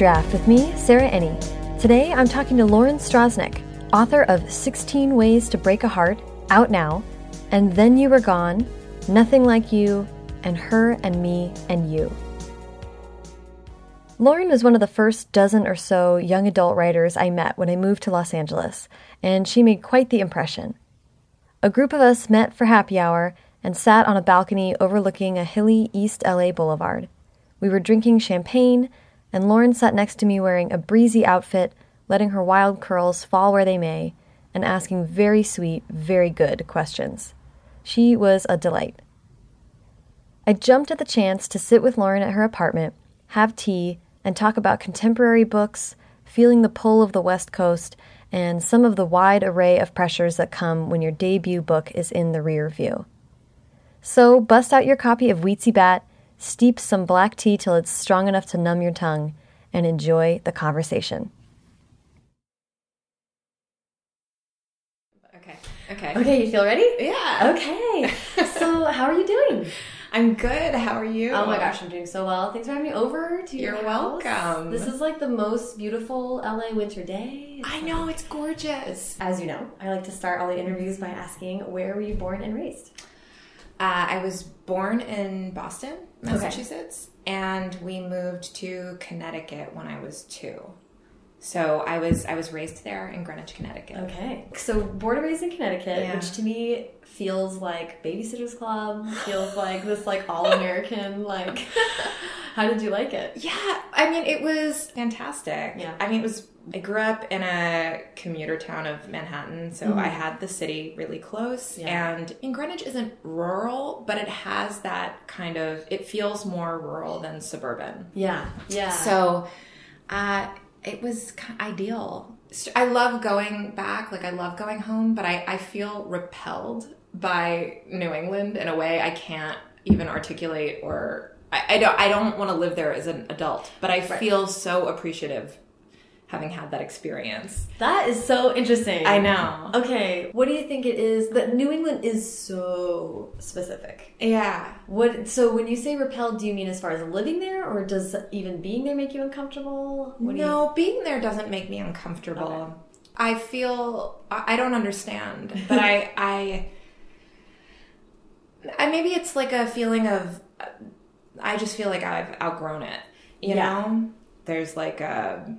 Draft with me, Sarah Enni. Today I'm talking to Lauren Strasnick, author of 16 Ways to Break a Heart, out now, and Then You Were Gone, Nothing Like You, and Her and Me and You. Lauren was one of the first dozen or so young adult writers I met when I moved to Los Angeles, and she made quite the impression. A group of us met for happy hour and sat on a balcony overlooking a hilly East LA boulevard. We were drinking champagne, and Lauren sat next to me wearing a breezy outfit, letting her wild curls fall where they may, and asking very sweet, very good questions. She was a delight. I jumped at the chance to sit with Lauren at her apartment, have tea, and talk about contemporary books, feeling the pull of the West Coast, and some of the wide array of pressures that come when your debut book is in the rear view. So bust out your copy of Weetzie Bat steep some black tea till it's strong enough to numb your tongue, and enjoy the conversation. Okay. Okay. Okay, you feel ready? Yeah. Okay. so, how are you doing? I'm good. How are you? Oh my gosh, I'm doing so well. Thanks for having me over to your You're house. welcome. This is like the most beautiful LA winter day. I know it's gorgeous. As you know, I like to start all the interviews by asking, where were you born and raised? Uh, I was born in Boston, Massachusetts, and we moved to Connecticut when I was two. So I was I was raised there in Greenwich, Connecticut. Okay. So born and raised in Connecticut, Yeah. which to me feels like Babysitter's Club, feels like this like all American like how did you like it? Yeah, I mean it was fantastic. Yeah. I mean it was I grew up in a commuter town of Manhattan, so I had the city really close. Mm-hmm. Yeah. And in Greenwich isn't rural, but it has that kind of it feels more rural than suburban. Yeah. Yeah. So uh, it was ideal. I love going back, like I love going home, but I, I feel repelled by New England in a way I can't even articulate or I, I don't I don't want to live there as an adult, but I feel so appreciative having had that experience. that is so interesting. I know. Okay, what do you think it is that New England is so specific? Yeah. What so when you say repelled, do you mean as far as living there or does even being there make you uncomfortable? What do you no, being there doesn't make me uncomfortable. I feel I I don't understand, but I I I maybe it's like a feeling of I just feel like I've outgrown it. You Yeah. know, there's like a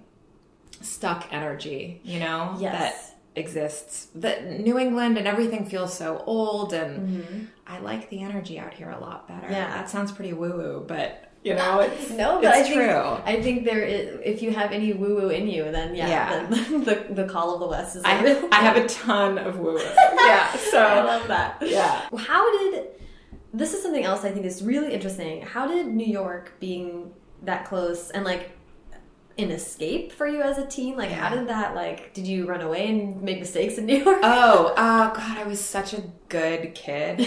stuck energy. You know Yes. that exists. That New England and everything feels so old, and I like the energy out here a lot better. Mm-hmm. Yeah. that sounds pretty woo woo, but you know, it's No, but it's I think true. I think there is. If you have any woo woo in you, then yeah, Yeah. then the, the call of the West is. I. I have a ton of woo woo. Yeah, so I love that. yeah. How did this is something else I think is really interesting. How did New York being that close and like an escape for you as a teen? Like how did that like did you run away and make mistakes in New York? Oh, uh, God, I was such a good kid.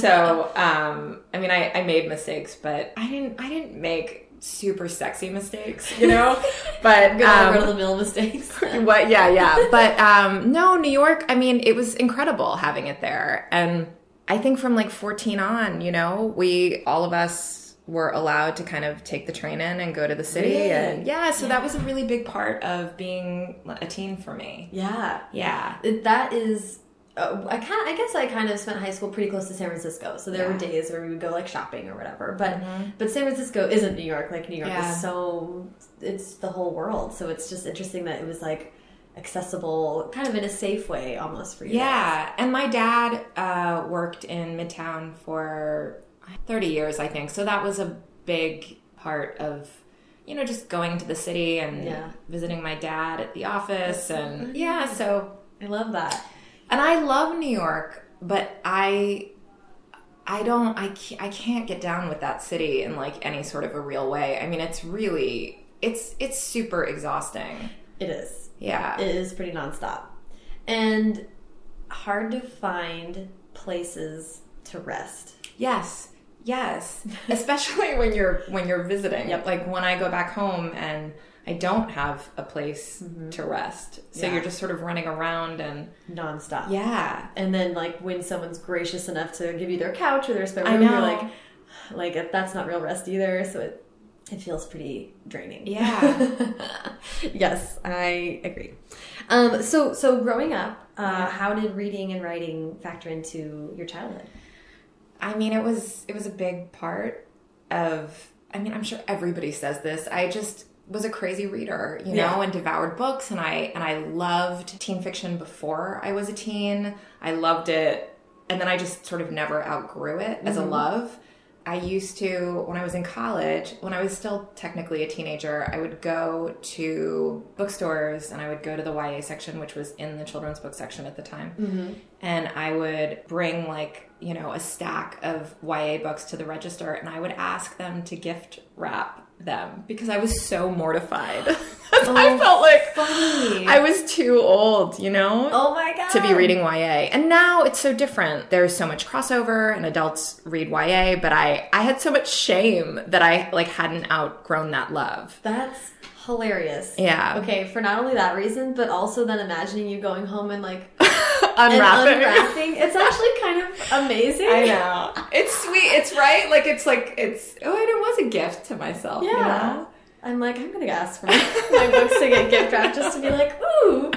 so, um, I mean, I, I made mistakes, but I didn't. I didn't make super sexy mistakes, you know. But Good um, of the mill mistakes. what? Yeah, yeah. But um, no, New York. I mean, it was incredible having it there, and I think from like 14 on, you know, we all of us were allowed to kind of take the train in and go to the city, Really? and yeah, so that was a really big part of being a teen for me. yeah. Yeah. It- That is uh, I kind I guess I kind of spent high school pretty close to San Francisco, so there were Yeah. Mm-hmm. days where we would go like shopping or whatever. But but San Francisco isn't New York. Like New York Yeah. is so it's the whole world. So it's just interesting that it was like accessible, kind of in a safe way, almost for you. guys. Yeah, and my dad uh, worked in Midtown for 30 years, I think. So that was a big part of, you know, just going to the city and Yeah. visiting my dad at the office. And yeah, so, I love that. and I love New York, but I. I don't I can't, I can't get down with that city in like any sort of a real way. I mean, it's really it's it's super exhausting. It is. Yeah. It is pretty nonstop, and hard to find places to rest. Yes. Yes. Especially when you're when you're visiting. Yep. Like when I go back home and I don't have a place to rest. So Mm-hmm. Yeah. you're just sort of running around and Nonstop. yeah. And then like when someone's gracious enough to give you their couch or their spare room, you're like, like that's not real rest either. So it, it feels pretty draining. Yeah. yes, I agree. Um, so, so growing up, uh, Yeah. how did reading and writing factor into your childhood? I mean, it was it was a big part of. I mean, I'm sure everybody says this. I just was a crazy reader, you know, Yeah. and devoured books, and I and I loved teen fiction before I was a teen. I loved it, and then I just sort of never outgrew it as a mm-hmm. love. I used to, when I was in college, when I was still technically a teenager, I would go to bookstores and I would go to the YA section, which was in the children's book section at the time. Mm-hmm. And I would bring, like, you know, a stack of YA books to the register and I would ask them to gift wrap them because I was so mortified. I oh, felt like funny. I was too old, you know? Oh my god! to be reading YA. And now it's so different. There's so much crossover and adults read YA, but I I had so much shame that I like hadn't outgrown that love. That's hilarious. Yeah. Okay, for not only that reason, but also then imagining you going home and like Unwrapping. unwrapping. It's actually kind of amazing. I know. It's sweet. It's right. Like it's like it's oh and it was a gift to myself. you Yeah. know? I'm like, I'm gonna ask for my, books to get gift wrapped just to be like, ooh.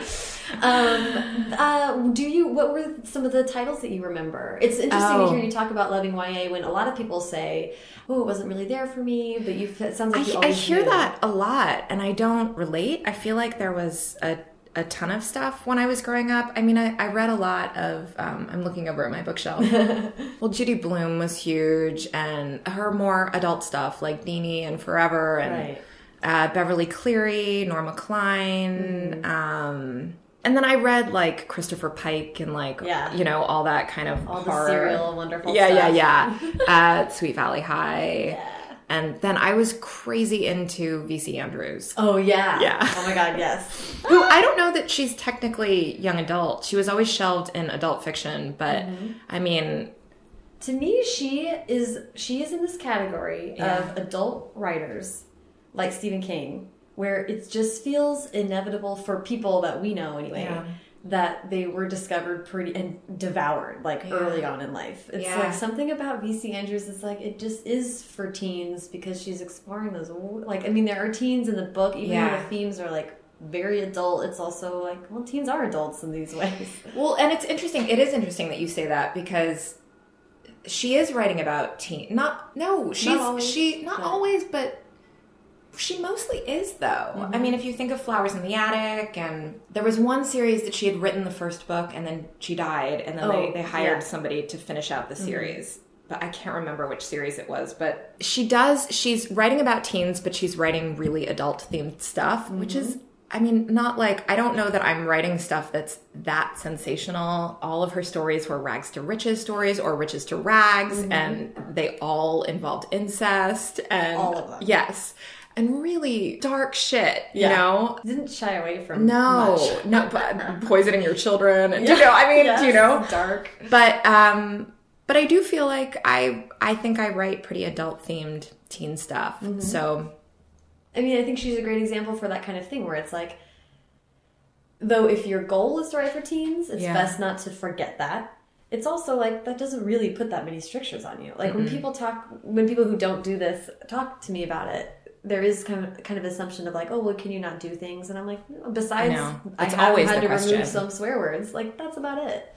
Um, uh, do you? What were some of the titles that you remember? It's interesting Oh. to hear you talk about loving YA when a lot of people say, "Oh, it wasn't really there for me," but you. It sounds like you I, I hear knew. that a lot and I don't relate. I feel like there was a, a ton of stuff when I was growing up. I mean, I, I read a lot of, um, I'm looking over at my bookshelf. well, Judy Blume was huge and her more adult stuff like Deenie and Forever and Right. uh, Beverly Cleary, Norma Klein. Mm. Um, and then I read like Christopher Pike and like, Yeah. you know, all that kind of all the horror. serial wonderful. Yeah, stuff. yeah, yeah. uh, Sweet Valley High. And then I was crazy into VC Andrews, Oh yeah. Yeah. Oh my god, yes. who I don't know that she's technically young adult. She was always shelved in adult fiction, but Mm-hmm. I mean, To me, she is she is in this category Yeah. of adult writers like Stephen King, where it just feels inevitable for people that we know anyway Yeah. That they were discovered pretty and devoured like Yeah. early on in life. It's Yeah. like something about VC Andrews is like it just is for teens because she's exploring those like I mean there are teens in the book even though the themes are like very adult. It's also like well teens are adults in these ways. well, and it's interesting. It is interesting that you say that because she is writing about teen. Not no, she's always, she not but- always, but she mostly is though. Mm-hmm. I mean, if you think of Flowers in the Attic, and there was one series that she had written the first book, and then she died, and then Oh, they, they hired yeah. Mm-hmm. somebody to finish out the series. But I can't remember which series it was. But she does. She's writing about teens, but she's writing really adult themed stuff, which Mm-hmm. is. I mean, not like I don't know that I'm writing stuff that's that sensational. All of her stories were rags to riches stories or riches to rags, and they all involved incest and Mm-hmm. All of them. Yes, and really dark shit. Yeah. You know, Didn't shy away from no, much. no, but poisoning your children, and you know, I mean, Yes, you know, dark. but um, but I do feel like I I think I write pretty adult themed teen stuff. Mm-hmm. So I mean, I think she's a great example for that kind of thing where it's like, though, if your goal is to write for teens, it's Yeah. best not to forget that. It's also like that doesn't really put that many strictures on you. Like when people talk, when people who don't do this talk to me about it, there is kind of kind of assumption of like, oh, well, can you not do things? And I'm like, no, besides. I It's have always had to remove some swear words. Like that's about it.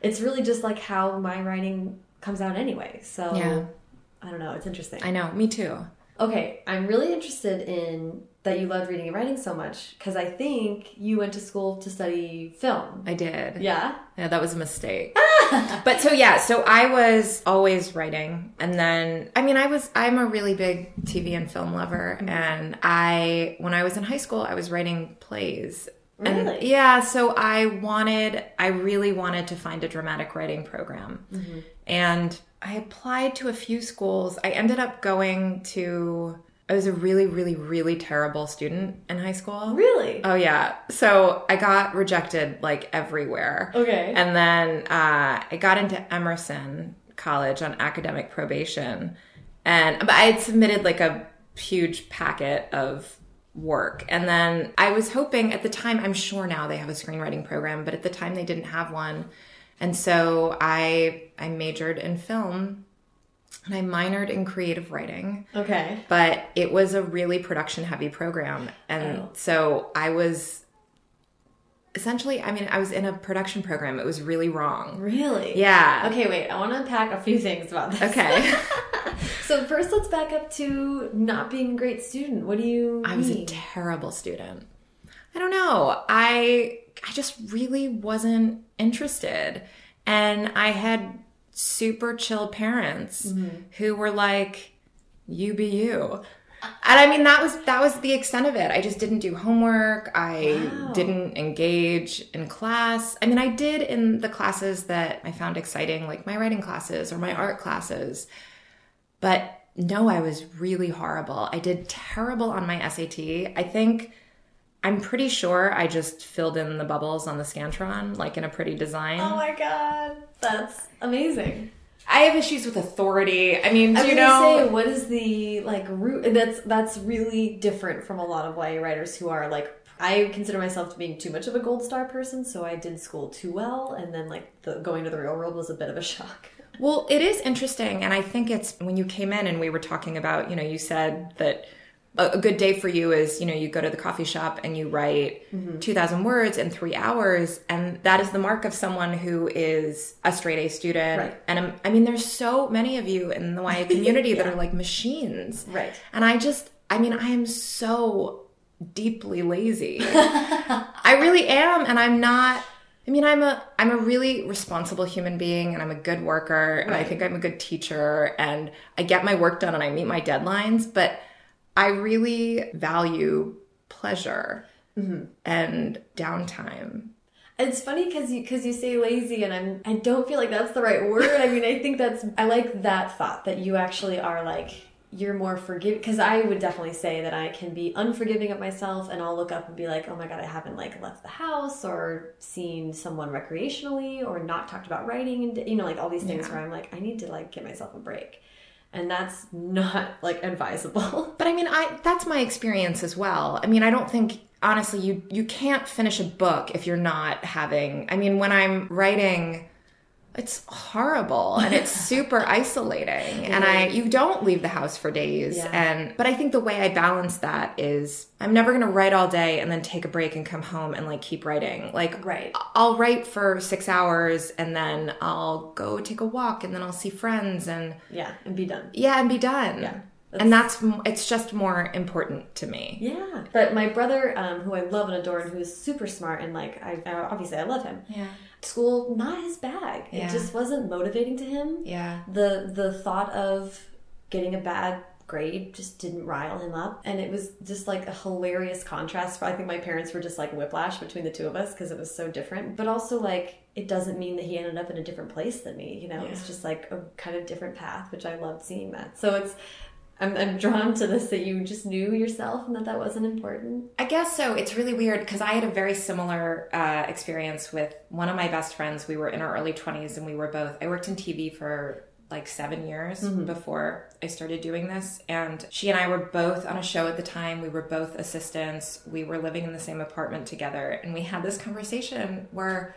It's really just like how my writing comes out anyway. So Yeah. I don't know. It's interesting. I know, me too. Okay, I'm really interested in that you loved reading and writing so much because I think you went to school to study film. I did. Yeah. Yeah, that was a mistake. but so yeah, so I was always writing and then I mean I was I'm a really big TV and film lover mm-hmm. and I when I was in high school I was writing plays. And yeah, so I wanted I really wanted to find a dramatic writing program. Mm-hmm. And I applied to a few schools. I ended up going to I was a really really really terrible student in high school. Really? Oh yeah. So I got rejected like everywhere. Okay. And then uh, I got into Emerson College on academic probation, and but I had submitted like a huge packet of work, and then I was hoping at the time. I'm sure now they have a screenwriting program, but at the time they didn't have one, and so I I majored in film and I minored in creative writing. Okay. But it was a really production heavy program. And Oh. so I was essentially, I mean, I was in a production program. It was really wrong. Really? Yeah. Okay, wait. I want to unpack a few things about this. Okay. So first, let's back up to not being a great student. What do you? I was a terrible student. I don't know. I I just really wasn't interested. And I had super chill parents Mm-hmm. who were like, you be you. And I mean that was that was the extent of it. I just didn't do homework. I Wow. didn't engage in class. I mean I did in the classes that I found exciting, like my writing classes or my art classes. But no, I was really horrible. I did terrible on my SAT. I think I'm pretty sure I just filled in the bubbles on the Scantron, like in a pretty design. Oh my god, that's amazing. I have issues with authority. I mean, do I you know? say, what is the like root? That's that's really different from a lot of YA writers who are like. I consider myself to being too much of a gold star person, so I did school too well, and then like the going to the real world was a bit of a shock. Well, it is interesting, and I think it's when you came in and we were talking about, you know, you said that a good day for you is, you know, you go to the coffee shop and you write mm-hmm. 2,000 words in three hours, and that is the mark of someone who is a straight A student. Right. And I'm, I mean, there's so many of you in the YA community that are like machines. Right. And I just, I mean, I am so deeply lazy. I really am, and I'm not. I mean, I'm a I'm a really responsible human being, and I'm a good worker, and I think I'm a good teacher, and I get my work done, and I meet my deadlines. But I really value pleasure mm-hmm. and downtime. It's funny because you because you say lazy, and I'm I don't feel like that's the right word. I mean, I think that's I like that thought that you actually are like you're more forgiving because I would definitely say that I can be unforgiving of myself, and I'll look up and be like, oh my god, I haven't like left the house or seen someone recreationally or not talked about writing, and you know, like all these things Yeah. where I'm like, I need to like give myself a break, and that's not like advisable. But I mean, I that's my experience as well. I mean, I don't think honestly you you can't finish a book if you're not having. I mean, when I'm writing it's horrible and it's super isolating and I you don't leave the house for days Yeah. and but I think the way I balance that is I'm never going to write all day and then take a break and come home and like keep writing. Like Right. I'll write for 6 hours and then I'll go take a walk and then I'll see friends and yeah, and be done. yeah, and be done. Yeah. and that's it's just more important to me. Yeah, but my brother, um, who I love and adore, and who is super smart, and like I I- obviously I love him. Yeah. School not his bag. Yeah. It just wasn't motivating to him. Yeah. The the thought of getting a bad grade just didn't rile him up, and it was just like a hilarious contrast. I think my parents were just like whiplash between the two of us because it was so different. But also like it doesn't mean that he ended up in a different place than me. You know, it's just like a kind of different path, which I loved seeing that. So it's. I'm, I'm drawn to this that you just knew yourself and that that wasn't important. I guess so. It's really weird because I had a very similar uh, experience with one of my best friends. We were in our early 20s and we were both, I worked in TV for like seven years before I started doing this. And she and I were both on a show at the time. We were both assistants. We were living in the same apartment together. And we had this conversation where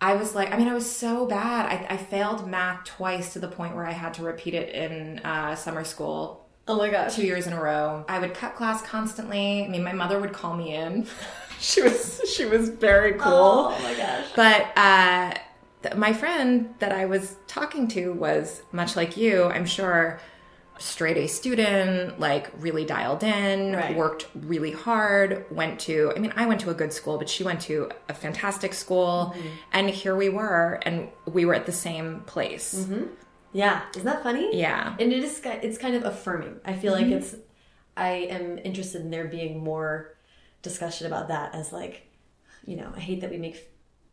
I was like, I mean, I was so bad. I, I failed math twice to the point where I had to repeat it in uh, summer school Oh my gosh. two years in a row. I would cut class constantly. I mean, my mother would call me in. she was she was very cool. Oh my gosh. But uh, th- my friend that I was talking to was much like you. I'm sure straight A student, like really dialed in, Right. worked really hard, went to, I mean, I went to a good school, but she went to a fantastic school. Mm-hmm. And here we were, and we were at the same place. Yeah, isn't that funny? Yeah. And it is. It's kind of affirming. I feel like mm-hmm. it's I am interested in there being more discussion about that as like, you know, I hate that we make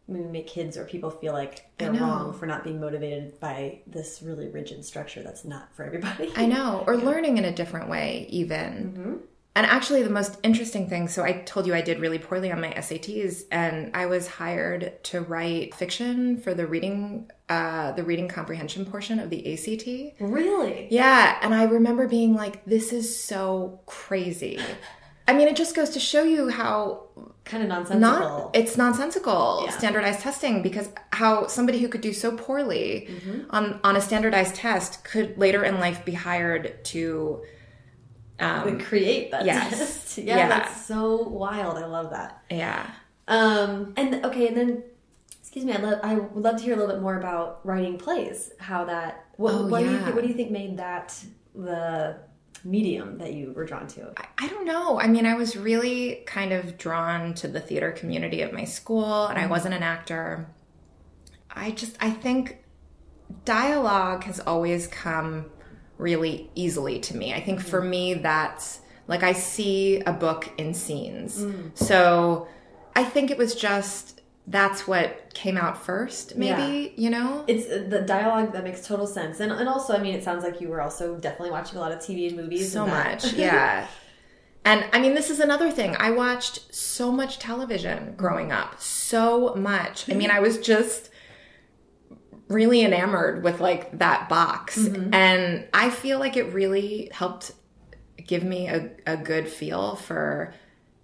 we make kids or people feel like they're wrong for not being motivated by this really rigid structure that's not for everybody. I know, or learning in a different way, even. Mm-hmm. And actually, the most interesting thing so, I told you I did really poorly on my SATs, and I was hired to write fiction for the reading, uh, the reading comprehension portion of the ACT. really? Yeah, and I remember being like, this is so crazy. I mean, it just goes to show you how kind of nonsensical. not it's nonsensical Yeah. standardized testing because how somebody who could do so poorly Mm-hmm. on on a standardized test could later in life be hired to um, create that Yes. test. Yeah, Yeah. that's so wild. I love that. yeah Um, and okay, and then excuse me, I love I would love to hear a little bit more about writing plays. How that what, Oh, what do you yeah. think, what do you think made that the medium that you were drawn to? I, I don't know. I mean, I was really kind of drawn to the theater community of my school, and I mm-hmm. wasn't an actor. I just, I think dialogue has always come really easily to me. I think for mm-hmm. me, that's like I see a book in scenes. Mm. So I think it was just that's what came out first, maybe, you know? It's uh, the dialogue that makes total sense, and and also, I mean, it sounds like you were also definitely watching a lot of TV and movies. so and much yeah. And i mean this is another thing. I watched so much television growing up. So much. I mean i was just really enamored with like that box. And i feel like it really helped give me a, a good feel for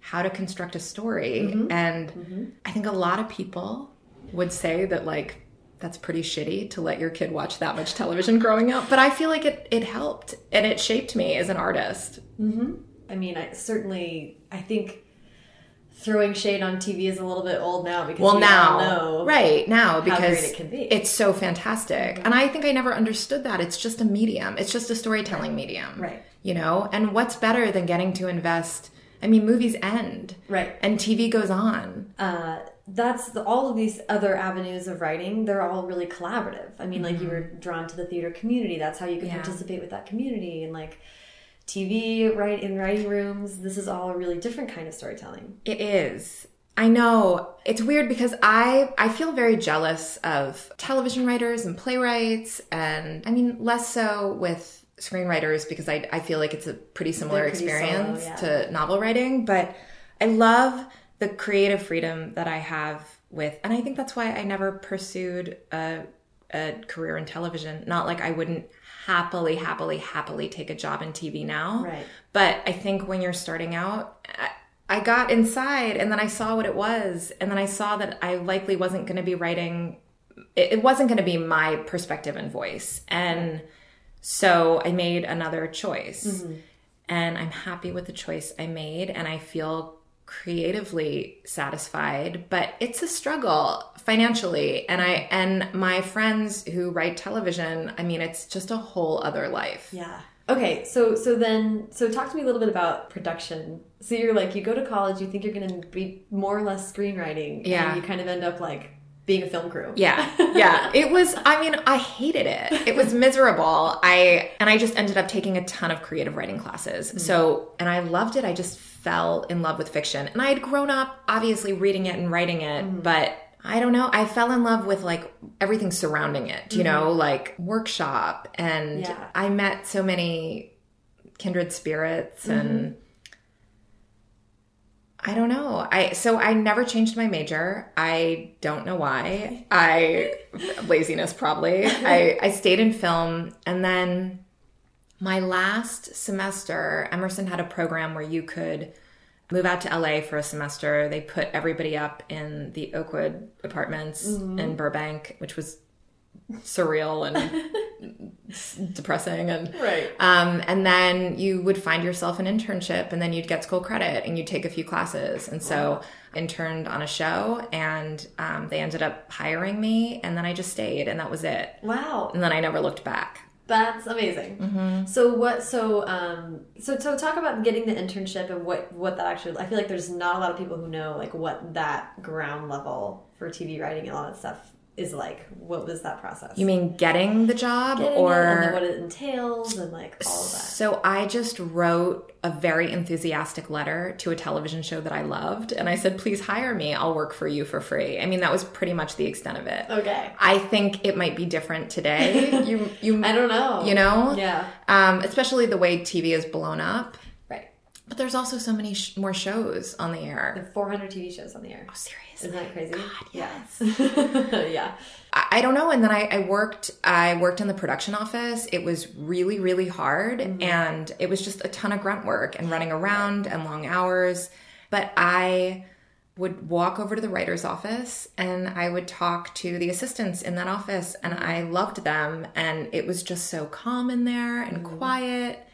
how to construct a story. Mm-hmm. And mm-hmm. i think a lot of people would say that like that's pretty shitty to let your kid watch that much television growing up but i feel like it, it helped and it shaped me as an artist. Mm-hmm. I mean, I certainly, I think throwing shade on TV is a little bit old now because well we now. know right now great because it can be. it's so fantastic. And i think i never understood that. It's just a medium. It's just a storytelling medium. Right. you know? And what's better than getting to invest i mean movies end Right. and tv goes on uh, that's the, all of these other avenues of writing. They're all really collaborative. I mean, like you were drawn to the theater community. That's how you can Mm-hmm. Yeah. participate with that community, and like TV, right in writing rooms. This is all a really different kind of storytelling. It is. I know. It's weird because I I feel very jealous of television writers and playwrights and I mean less so with screenwriters because I I feel like it's a pretty similar pretty solo, experience yeah. to novel writing, but I love the creative freedom that I have with and I think that's why I never pursued a a career in television. Not like I wouldn't happily happily happily take a job in TV now. Right. But I think when you're starting out, I, I got inside and then I saw what it was. And then I saw that I likely wasn't going to be writing, it, it wasn't going to be my perspective and voice. And so I made another choice. Mm-hmm. And I'm happy with the choice I made. And I feel creatively satisfied but it's a struggle financially and i and my friends who write television i mean it's just a whole other life Yeah. Okay, so so then so talk to me a little bit about production. So you're like you go to college, you think you're going to be more or less screenwriting, Yeah. and you kind of end up like being a film crew. Yeah. Yeah. It was I mean, I hated it. It was miserable. I and I just ended up taking a ton of creative writing classes. Mm-hmm. So, and I loved it. I just fell in love with fiction. And I had grown up obviously reading it and writing it, mm-hmm. but I don't know. I fell in love with like everything surrounding it, you know, mm-hmm. like workshop and Yeah. I met so many kindred spirits and I don't know. I so I never changed my major. I don't know why. I laziness probably. I I stayed in film and then my last semester Emerson had a program where you could move out to LA for a semester. They put everybody up in the Oakwood apartments mm-hmm. in Burbank, which was surreal and depressing and Right. um, and then you would find yourself an internship and then you'd get school credit and you'd take a few classes and so interned on a show and um, they ended up hiring me and then i just stayed and that was it Wow. and then i never looked back That's amazing. Mm-hmm. So what? So um. So so talk about getting the internship and what what that actually. I feel like there's not a lot of people who know like what that ground level for TV writing and all that stuff is like. What was that process? you mean getting the job Getting or it what it entails and like all of that. So I just wrote a very enthusiastic letter to a television show that I loved and I said please hire me I'll work for you for free. I mean that was pretty much the extent of it. Okay. I think it might be different today. You you I don't know. you know? Yeah. Um especially the way TV is blown up. But there's also so many sh- more shows on the air. And 400 TV shows on the air. Oh, serious? Isn't that crazy? God, yes. Yeah. yeah. I, I don't know. And then I, I worked. I worked in the production office. It was really, really hard, mm-hmm. and it was just a ton of grunt work and running around and long hours. But I would walk over to the writer's office and I would talk to the assistants in that office, and mm-hmm. I loved them. And it was just so calm in there and mm-hmm. quiet.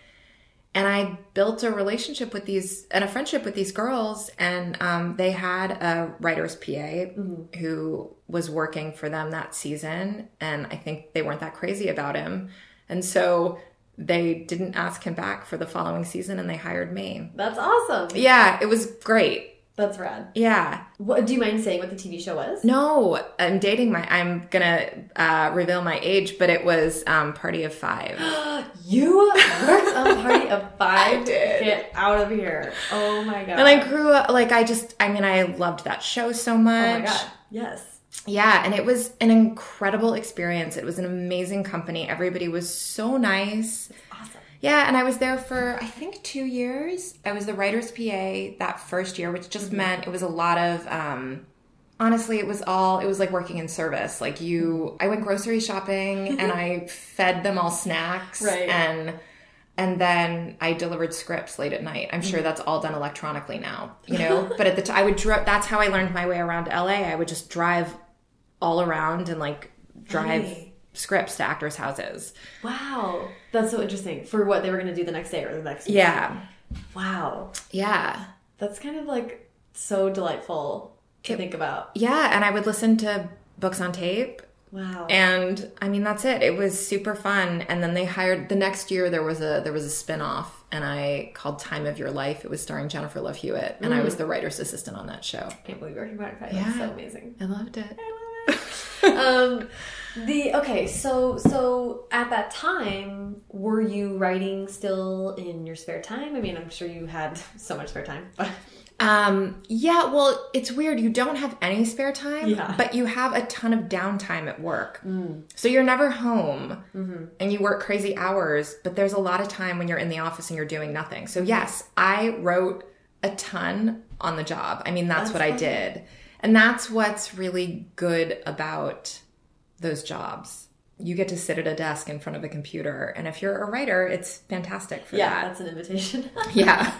And I built a relationship with these and a friendship with these girls. And um, they had a writer's PA who was working for them that season. And I think they weren't that crazy about him. And so they didn't ask him back for the following season and they hired me. That's awesome. Yeah, it was great. That's rad. Yeah. What, do you mind saying what the TV show was? No, I'm dating my, I'm gonna uh, reveal my age, but it was um, Party of Five. You worked on Party of Five. I did. Get out of here. Oh my god. And I grew up, like, I just, I mean, I loved that show so much. Oh my god. Yes. Yeah, and it was an incredible experience. It was an amazing company. Everybody was so nice. Yeah, and I was there for I think two years. I was the writer's PA that first year, which just meant it was a lot of um honestly it was all it was like working in service. Like you I went grocery shopping and I fed them all snacks Right. and and then I delivered scripts late at night. I'm sure that's all done electronically now, you know. but at the time, I would drive. That's how I learned my way around LA. I would just drive all around and like drive Funny. scripts to actors' houses. Wow. That's so interesting. For what they were gonna do the next day or the next week. Yeah, Wow. yeah. That's kind of like so delightful to think about. Yeah, and I would listen to books on tape. Wow. And I mean that's it. It was super fun. And then they hired the next year there was a there was a spin-off and I called Time of Your Life. It was starring Jennifer Love Hewitt and I was mm. the writer's assistant on that show. I can't believe you're working on Five. Yeah. That's so amazing. I loved it. Um the okay so so at that time were you writing still in your spare time i mean i'm sure you had so much spare time but Um yeah, well, it's weird. You don't have any spare time, Yeah. but you have a ton of downtime at work. So you're never home Hmm. and you work crazy hours, but there's a lot of time when you're in the office and you're doing nothing. So yes, I wrote a ton on the job. I mean, that's, That's what I did. And that's what's really good about those jobs. You get to sit at a desk in front of a computer, and if you're a writer, it's fantastic for yeah that. that's an invitation Yeah.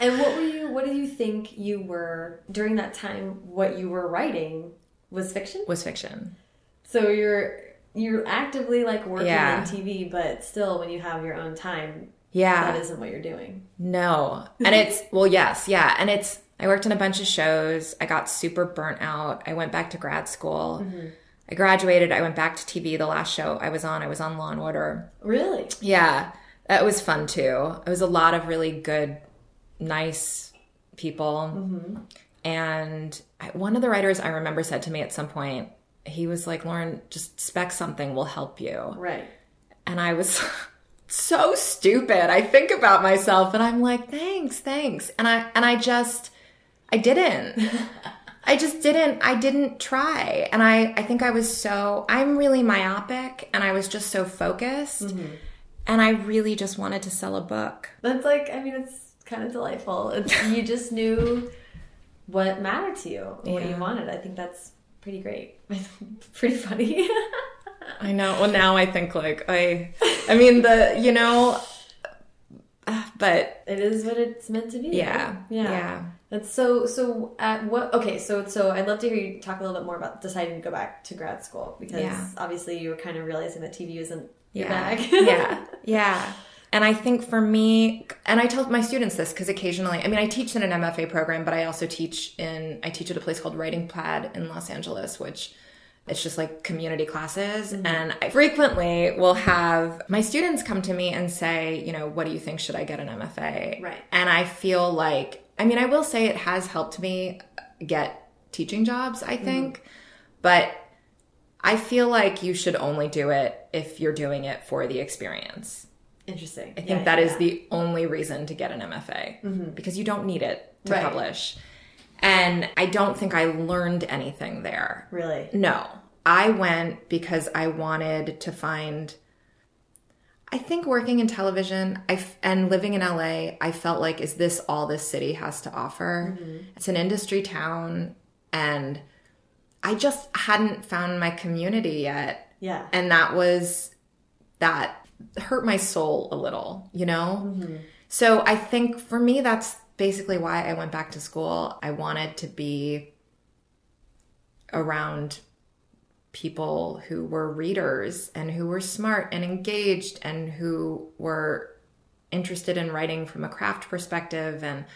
and what were you what did you think you were during that time what you were writing was fiction Was fiction. so you're you're actively like working Yeah. in tv but still when you have your own time Yeah. that isn't what you're doing No. And it's, well, yes, yeah. And it's, I worked in a bunch of shows. I got super burnt out. I went back to grad school. Mm-hmm. I graduated. I went back to TV. The last show I was on, I was on Law and Order. really Yeah. That was fun too. It was a lot of really good, nice people. Mm-hmm. And I, one of the writers I remember said to me at some point, he was like, Lauren, just spec something will help you. right And I was so stupid. I think about myself and I'm like, thanks, thanks. And I and I just I didn't. I just didn't I didn't try. And I I think I was so I'm really myopic and I was just so focused. Mm-hmm. And I really just wanted to sell a book. That's like, I mean, it's kind of delightful. It's, you just knew what mattered to you, what you wanted. I think that's pretty great. pretty funny. I know. Well, now I think like I I mean the, you know, but it is what it's meant to be. yeah. right? Yeah. Yeah. That's so, so at what, okay, so, so I'd love to hear you talk a little bit more about deciding to go back to grad school because Yeah. obviously you were kind of realizing that TV isn't your yeah. bag. yeah. Yeah. And I think for me, and I tell my students this because occasionally, I mean, I teach in an MFA program, but I also teach in, I teach at a place called Writing Pad in Los Angeles, which it's just like community classes. Mm-hmm. And I frequently will have my students come to me and say, you know, what do you think? Should I get an MFA? Right. And I feel like, I mean, I will say it has helped me get teaching jobs, I mm-hmm. think. But I feel like you should only do it if you're doing it for the experience. Interesting. I think that is the only reason to get an MFA mm-hmm. because you don't need it to Right. publish. And I don't think I learned anything there. Really? No. I went because I wanted to find I think working in television I f- and living in LA, I felt like, is this all this city has to offer? Mm-hmm. It's an industry town, and I just hadn't found my community yet. Yeah. And that was, that hurt my soul a little, you know? Mm-hmm. So I think for me, that's basically why I went back to school. I wanted to be around people who were readers and who were smart and engaged and who were interested in writing from a craft perspective and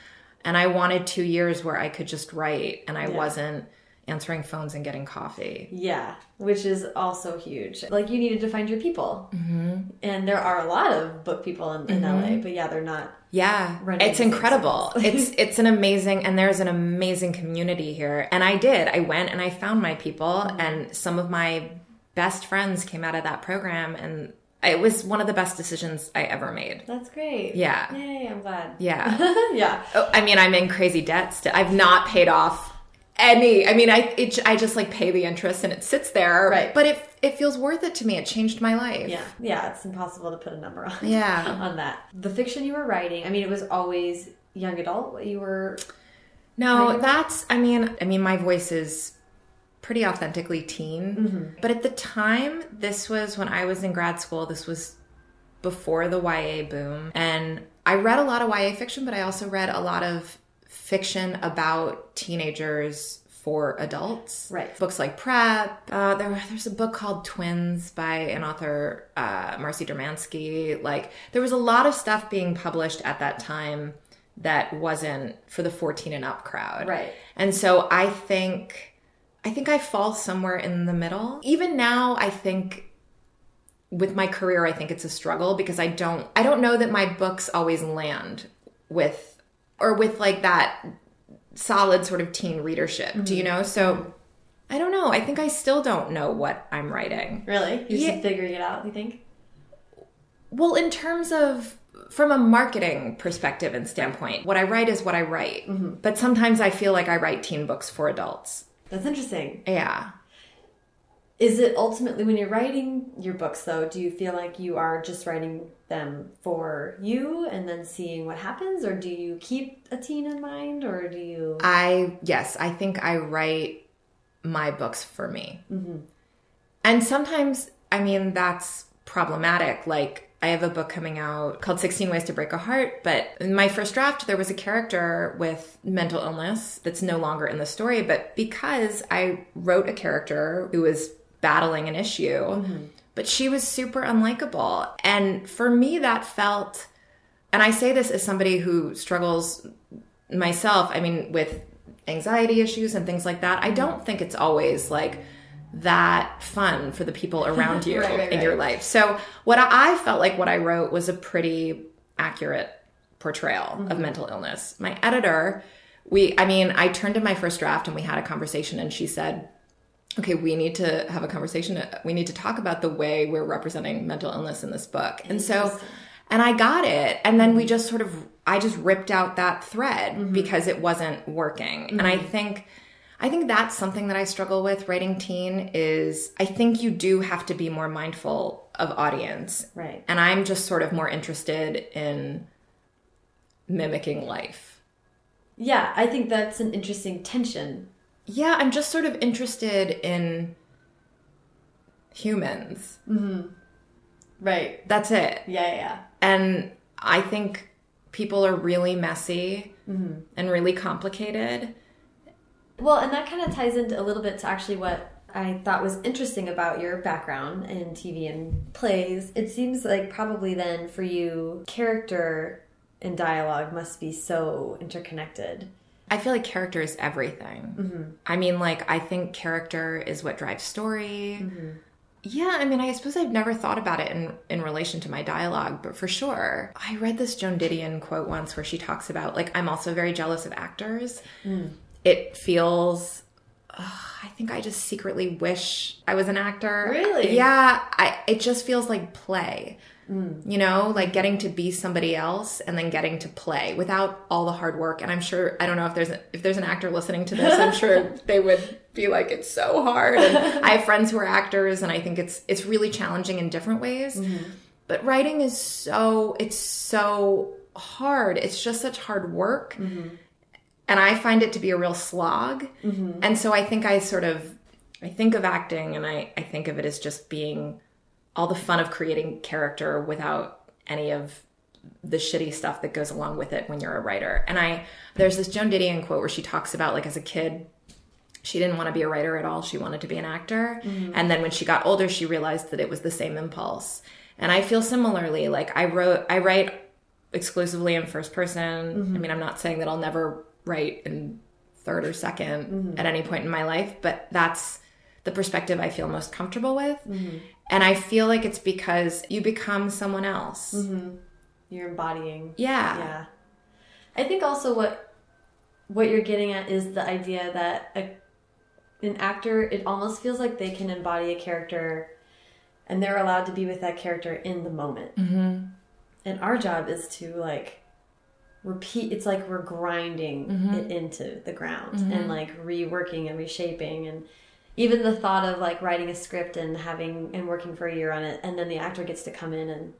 and I wanted 2 years where I could just write and I wasn't answering phones and getting coffee. Yeah, which is also huge. Like you needed to find your people, mm-hmm. and there are a lot of book people in, in LA, but yeah, they're not. Yeah, Running it's incredible. it's it's an amazing and there's an amazing community here. And I did. I went and I found my people and some of my best friends came out of that program and it was one of the best decisions I ever made. That's great. Yeah. Yay! I'm glad. Yeah. yeah. Oh, I mean, I'm in crazy debt still. I've not paid off any. I mean, I it, I just like pay the interest and it sits there. Right. But it it feels worth it to me. It changed my life. Yeah, yeah, it's impossible to put a number on. Yeah. on that. The fiction you were writing, I mean, it was always young adult. What you were, No, that's. I mean, I mean, my voice is pretty authentically teen. Mm-hmm. But at the time, this was when I was in grad school. This was before the YA boom, and I read a lot of YA fiction, but I also read a lot of fiction about teenagers for adults. Right. Books like Prep. Uh, there, there's a book called Twins by an author, uh, Marcy Dermansky. Like, there was a lot of stuff being published at that time that wasn't for the 14 and up crowd. Right. And so I think I think I fall somewhere in the middle. Even now I think with my career I think it's a struggle because I don't I don't know that my books always land with or with like that solid sort of teen readership. Do you mm-hmm. know? So I don't know. I think I still don't know what I'm writing. really, you're Yeah. still figuring it out. You think? Well, in terms of from a marketing perspective and standpoint, what I write is what I write. Mm-hmm. But sometimes I feel like I write teen books for adults. That's interesting. Yeah. Is it ultimately when you're writing your books, though? Do you feel like you are just writing them for you and then seeing what happens, or do you keep a teen in mind, or do you? I yes, I think I write my books for me. Mm-hmm. And sometimes, I mean, that's problematic. Like, I have a book coming out called 16 Ways to Break a Heart, but in my first draft, there was a character with mental illness that's no longer in the story. But because I wrote a character who was battling an issue, but she was super unlikable. And for me, that felt, and I say this as somebody who struggles myself, I mean, with anxiety issues and things like that, I don't think it's always like that fun for the people around you Right, right, in your life. So, what I I felt like what I wrote was a pretty accurate portrayal Mm-hmm. of mental illness. My editor, we, I mean, I turned in my first draft and we had a conversation, and she said, okay, we need to have a conversation. We need to talk about the way we're representing mental illness in this book. And so, and I got it. And then we just sort of, I just ripped out that thread mm-hmm. because it wasn't working. And I mm-hmm. think, I think that's something that I struggle with writing teen is I think you do have to be more mindful of audience. Right. And I'm just sort of more interested in mimicking life. Yeah, I think that's an interesting tension. Yeah, I'm just sort of interested in humans. Mm-hmm. Right. That's it. Yeah, yeah. And I think people are really messy mm-hmm. and really complicated. Well, and that kind of ties into a little bit to actually what I thought was interesting about your background in TV and plays. It seems like probably then for you, character and dialogue must be so interconnected. I feel like character is everything. Mm-hmm. I mean, like, I think character is what drives story. Mm-hmm. Yeah, I mean, I suppose I've never thought about it in, in relation to my dialogue, but for sure. I read this Joan Didion quote once where she talks about, like, I'm also very jealous of actors. Mm. It feels. I think I just secretly wish I was an actor. Really? Yeah. I, it just feels like play. Mm. You know, like getting to be somebody else and then getting to play without all the hard work. And I'm sure I don't know if there's a, if there's an actor listening to this, I'm sure they would be like, it's so hard. And I have friends who are actors, and I think it's it's really challenging in different ways. Mm-hmm. But writing is so it's so hard. It's just such hard work. Mm-hmm. And I find it to be a real slog. Mm-hmm. And so I think I sort of I think of acting and I, I think of it as just being all the fun of creating character without any of the shitty stuff that goes along with it when you're a writer. And I there's this Joan Didion quote where she talks about like as a kid she didn't want to be a writer at all. She wanted to be an actor. Mm-hmm. And then when she got older, she realized that it was the same impulse. And I feel similarly. Like I wrote, I write exclusively in first person. Mm-hmm. I mean, I'm not saying that I'll never write in third or 2nd mm-hmm. at any point in my life, but that's the perspective I feel most comfortable with. And I feel like it's because you become someone else. Mm-hmm. You're embodying. Yeah. Yeah. I think also what what you're getting at is the idea that a, an actor it almost feels like they can embody a character and they're allowed to be with that character in the moment. Mm-hmm. And our job is to like repeat it's like we're grinding mm-hmm. it into the ground mm-hmm. and like reworking and reshaping and even the thought of like writing a script and having and working for a year on it and then the actor gets to come in and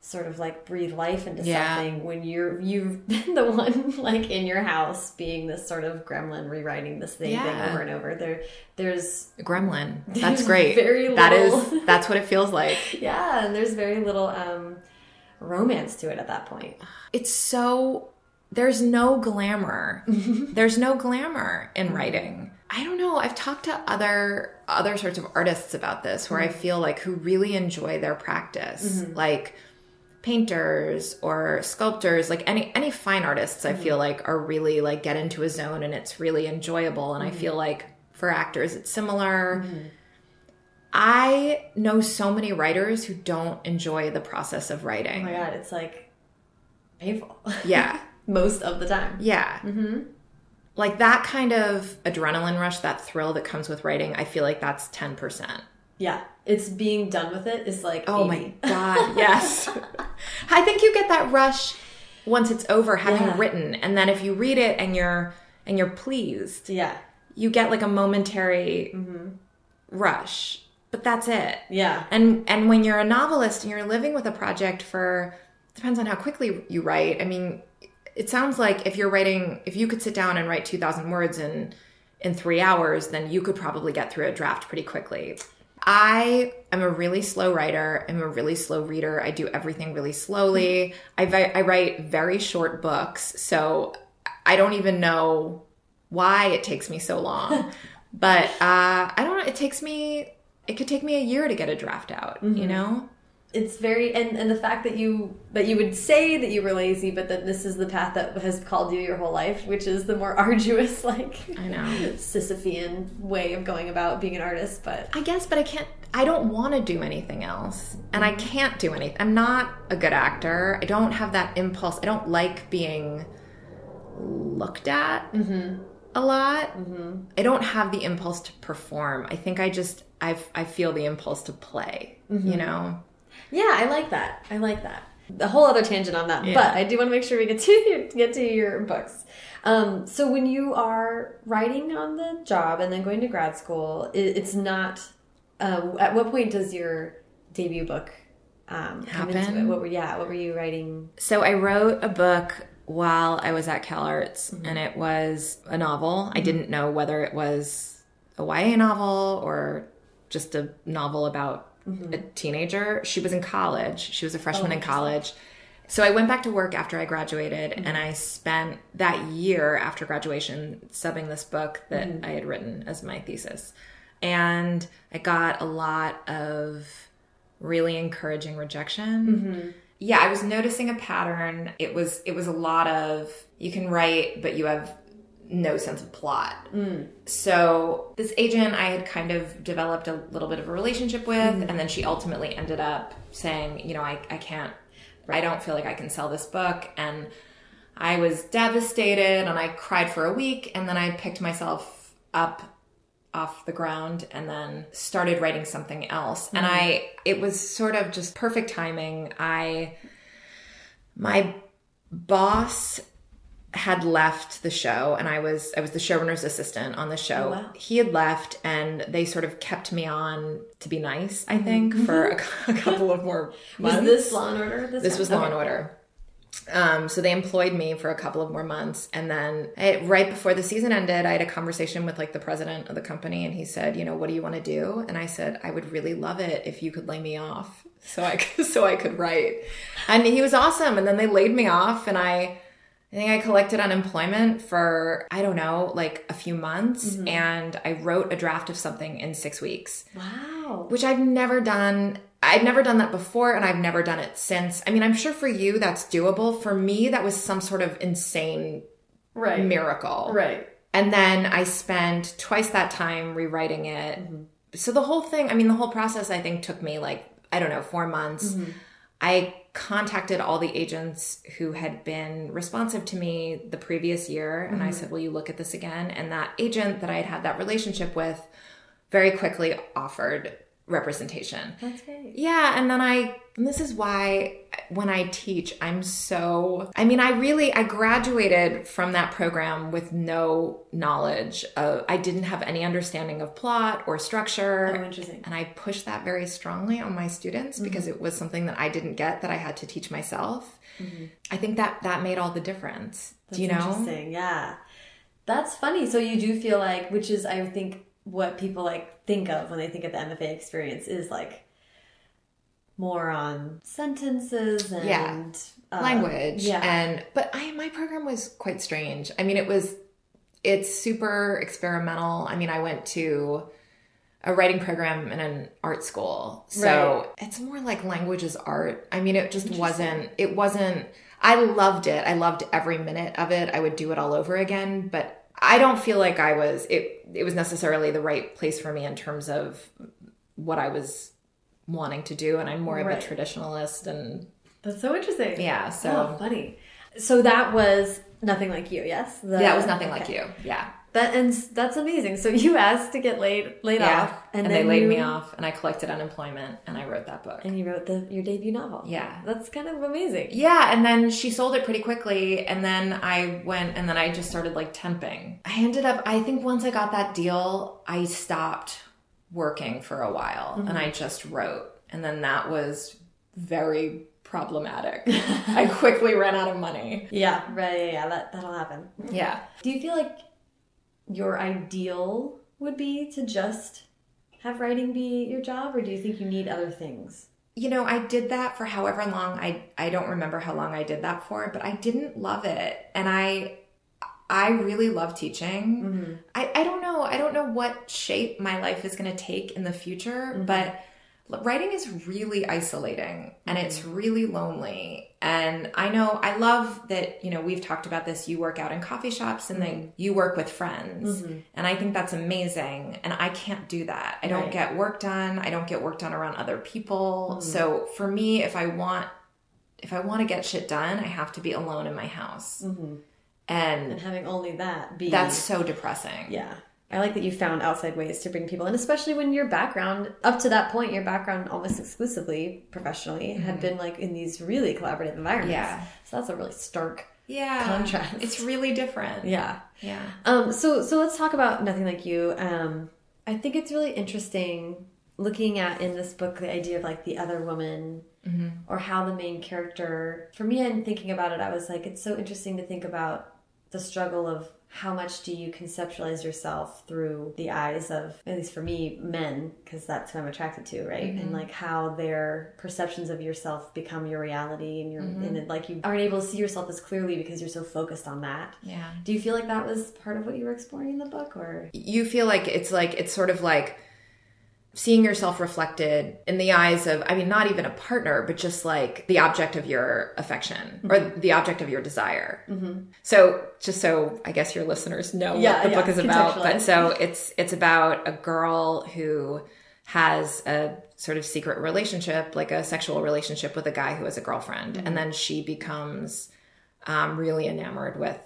sort of like breathe life into Yeah. something when you're you've been the one like in your house being this sort of gremlin rewriting this thing Yeah. over and over there there's Gremlin. There's That's great. very That little- is that's what it feels like. yeah and there's very little um romance to it at that point it's so there's no glamour there's no glamour in writing i don't know. I've talked to other other sorts of artists about this where i mm-hmm. feel like who really enjoy their practice. Mm-hmm. Like painters or sculptors like any any fine artists i feel mm-hmm. like are really like get into a zone and it's really enjoyable. And i feel like for actors it's similar. I know so many writers who don't enjoy the process of writing. oh my god it's like painful. Yeah. Most of the time. Yeah. Mm-hmm. Like that kind of adrenaline rush, that thrill that comes with writing, I feel like that's 10%. yeah it's being done with it, is like Oh 80. my God. Yes. I think you get that rush once it's over having Yeah. written. And then if you read it and you're, and you're pleased, yeah you get like a momentary mm-hmm. rush, but that's it. yeah And, and when you're a novelist and you're living with a project for, depends on how quickly you write. I mean, it sounds like if you're writing, if you could sit down and write 2,000 words in in three hours, then you could probably get through a draft pretty quickly. I am a really slow writer. I'm a really slow reader. I do everything really slowly. I, vi- I write very short books, so I don't even know why it takes me so long. but uh, I don't know. It takes me. It could take me a year to get a draft out. You know. It's very and and the fact that you that you would say that you were lazy but that this is the path that has called you your whole life which is the more arduous like I know. sisyphean way of going about being an artist but I guess, but I can't. I don't want to do anything else, and I mm-hmm. can't do anything. I'm not a good actor. I don't have that impulse. I don't like being looked at mm-hmm. a lot. Mm-hmm. I don't have the impulse to perform. I think I just I I feel the impulse to play. You know. Yeah i like that. I like that. A whole other tangent on that but i do want to make sure we get to get to your books. Um, so when you are writing on the job and then going to grad school it, it's not uh, at what point does your debut book um, come into Happen? it what were yeah what were you writing? So I wrote a book while I was at Cal Arts, and it was a novel. I didn't know whether it was a YA novel or just a novel about Mm-hmm. a teenager. She was in college. She was a freshman in oh, college. So I went back to work after I graduated, mm-hmm. and I spent that year after graduation subbing this book that mm-hmm. I had written as my thesis. And I got a lot of really encouraging rejection. Yeah, I was noticing a pattern. It was it was a lot of you can write but you have no sense of plot. Mm. So this agent I had kind of developed a little bit of a relationship with mm. and then she ultimately ended up saying, you know, I I can't I don't feel like I can sell this book and I was devastated and I cried for a week and then I picked myself up off the ground and then started writing something else. And mm. I it was sort of just perfect timing. I my boss had left the show and I was I was the showrunner's assistant on the show. Oh, wow. He had left and they sort of kept me on to be nice, I Mm-hmm. think, for a, a couple of more Was months. this Law and Order? This, This was Law and Order. Um, so they employed me for a couple of more months, and then I, right before the season ended, I had a conversation with like the president of the company, and he said, "You know, what do you want to do?" And I said, "I would really love it if you could lay me off, so I could, so I could write." And he was awesome. And then they laid me off, and I. I think I collected unemployment for, I don't know, like a few months, mm-hmm. and I wrote a draft of something in six weeks Wow. which I've never done. I've never done that before and I've never done it since. I mean, I'm sure for you that's doable. For me, that was some sort of insane Right. miracle. Right. And then I spent twice that time rewriting it. Mm-hmm. So the whole thing, I mean, the whole process I think took me like, I don't know, four months. Mm-hmm. I contacted all the agents who had been responsive to me the previous year and I mm-hmm. said, Will you look at this again? And that agent that I had had that relationship with very quickly offered representation. That's great. Yeah, and then I and this is why when I teach, I'm so I mean, I really I graduated from that program with no knowledge of I didn't have any understanding of plot or structure. Oh, interesting. And I push that very strongly on my students mm-hmm. because it was something that I didn't get that I had to teach myself. Mm-hmm. I think that that made all the difference. Do you know? Interesting. Yeah. That's funny. So you do feel like, which is, I think, what people like think of when they think of the MFA experience is like more on sentences and Yeah. uh, language Yeah. and but i my program was quite strange. I mean it was it's super experimental. I mean i went to a writing program in an art school. So it's more like language is art. I mean it just wasn't it wasn't i loved it. I loved every minute of it. I would do it all over again but i don't feel like i was it it was necessarily the right place for me in terms of what i was wanting to do and i'm more of a traditionalist and That's so interesting. yeah so Oh, funny. So that was nothing like you, yes? The- That was nothing like you. Yeah. That and that's amazing. So you asked to get laid laid Yeah. off, And, and, they laid you, me off and I collected unemployment and I wrote that book. and you wrote the your debut novel. Yeah. that's kind of amazing. Yeah, and then she sold it pretty quickly and then I went and then I just started like temping. I ended up I think once I got that deal, I stopped working for a while and mm-hmm. I just wrote. And then that was very problematic. I quickly ran out of money. Yeah, right. Yeah, yeah, that that'll happen. Yeah. Do you feel like your ideal would be to just have writing be your job, or do you think you need other things? you know i did that for however long i i don't remember how long i did that for but i didn't love it. And i i really love teaching. Mm-hmm. I, I don't know i don't know what shape my life is going to take in the future mm-hmm. but writing is really isolating and mm-hmm. it's really lonely. And i know i love that you know we've talked about this you work out in coffee shops and then mm-hmm. you work with friends. Mm-hmm. And i think that's amazing and i can't do that. I don't Right. get work done. I don't get work done around other people. So for me if i want if i want to get shit done i have to be alone in my house. And and having only that be that's so depressing. Yeah. I like that you found outside ways to bring people in, especially when your background, up to that point, your background almost exclusively professionally had been like in these really collaborative environments. Yeah. So that's a really stark yeah Contrast. it's really different Yeah. yeah Um, so so let's talk about nothing like you. Um, I think it's really interesting looking at in this book the idea of like the other woman or how the main character. For me, and thinking about it, I was like, it's so interesting to think about the struggle of how much do you conceptualize yourself through the eyes of at least for me men because that's who i'm attracted to right? And mm-hmm. like how their perceptions of yourself become your reality and you're mm-hmm. and it, like you aren't able to see yourself as clearly because you're so focused on that. Yeah. Do you feel like that was part of what you were exploring in the book or? You feel like it's like it's sort of like seeing yourself reflected in the eyes of i mean not even a partner but just like the object of your affection or the object of your desire. So just so i guess your listeners know Yeah, what the yeah, book is about but so it's it's about a girl who has a sort of secret relationship like a sexual relationship with a guy who has a girlfriend and then she becomes um, really enamored with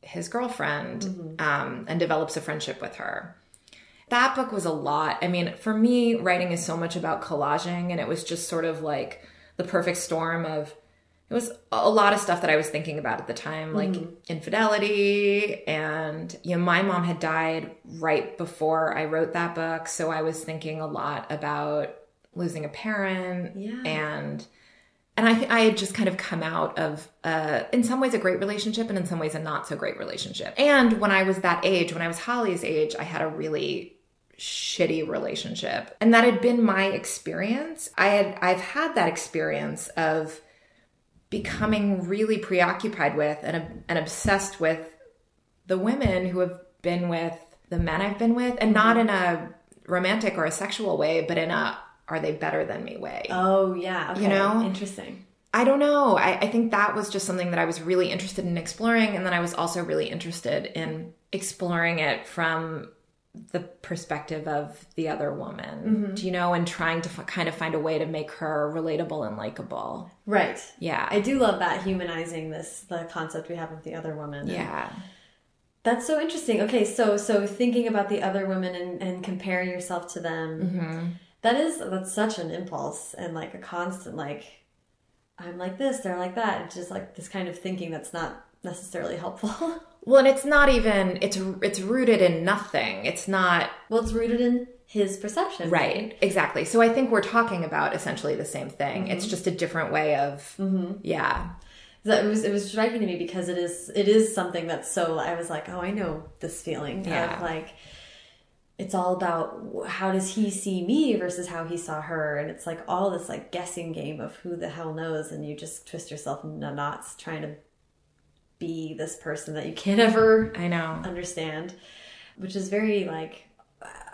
his girlfriend um, and develops a friendship with her. That book was a lot. I mean, for me, writing is so much about collaging, and it was just sort of like the perfect storm of. it was a lot of stuff that I was thinking about at the time, like infidelity. And, you know, my mom had died right before I wrote that book. So I was thinking a lot about losing a parent Yeah. and and I, I had just kind of come out of, uh, in some ways, a great relationship and in some ways, a not so great relationship. And when I was that age, when I was Holly's age, I had a really shitty relationship. And that had been my experience. I had, I've had that experience of becoming really preoccupied with and, and obsessed with the women who have been with the men I've been with, and not in a romantic or a sexual way, but in a, are they better than me way. Oh yeah. Okay. You know? Interesting. I don't know. I, I think that was just something that I was really interested in exploring. And then I was also really interested in exploring it from the perspective of the other woman, do you know, and trying to f- kind of find a way to make her relatable and likable. Right. Yeah. I do love that humanizing this the concept we have of the other woman. yeah. That's so interesting. Okay, so so thinking about the other women and, and comparing yourself to them, Mm-hmm. that is that's such an impulse and like a constant like I'm like this, they're like that. It's just like this kind of thinking that's not necessarily helpful. Well, and it's not even, it's, it's rooted in nothing. It's not, well, it's rooted in his perception, right. Exactly. So I think we're talking about essentially the same thing. Mm-hmm. It's just a different way of, mm-hmm. yeah. That it was it was striking to me because it is it is something that's so I was like, oh, I know this feeling Yeah. of like it's all about how does he see me versus how he saw her and it's like all this like guessing game of who the hell knows and you just twist yourself in knots trying to be this person that you can't ever I know. understand which is very like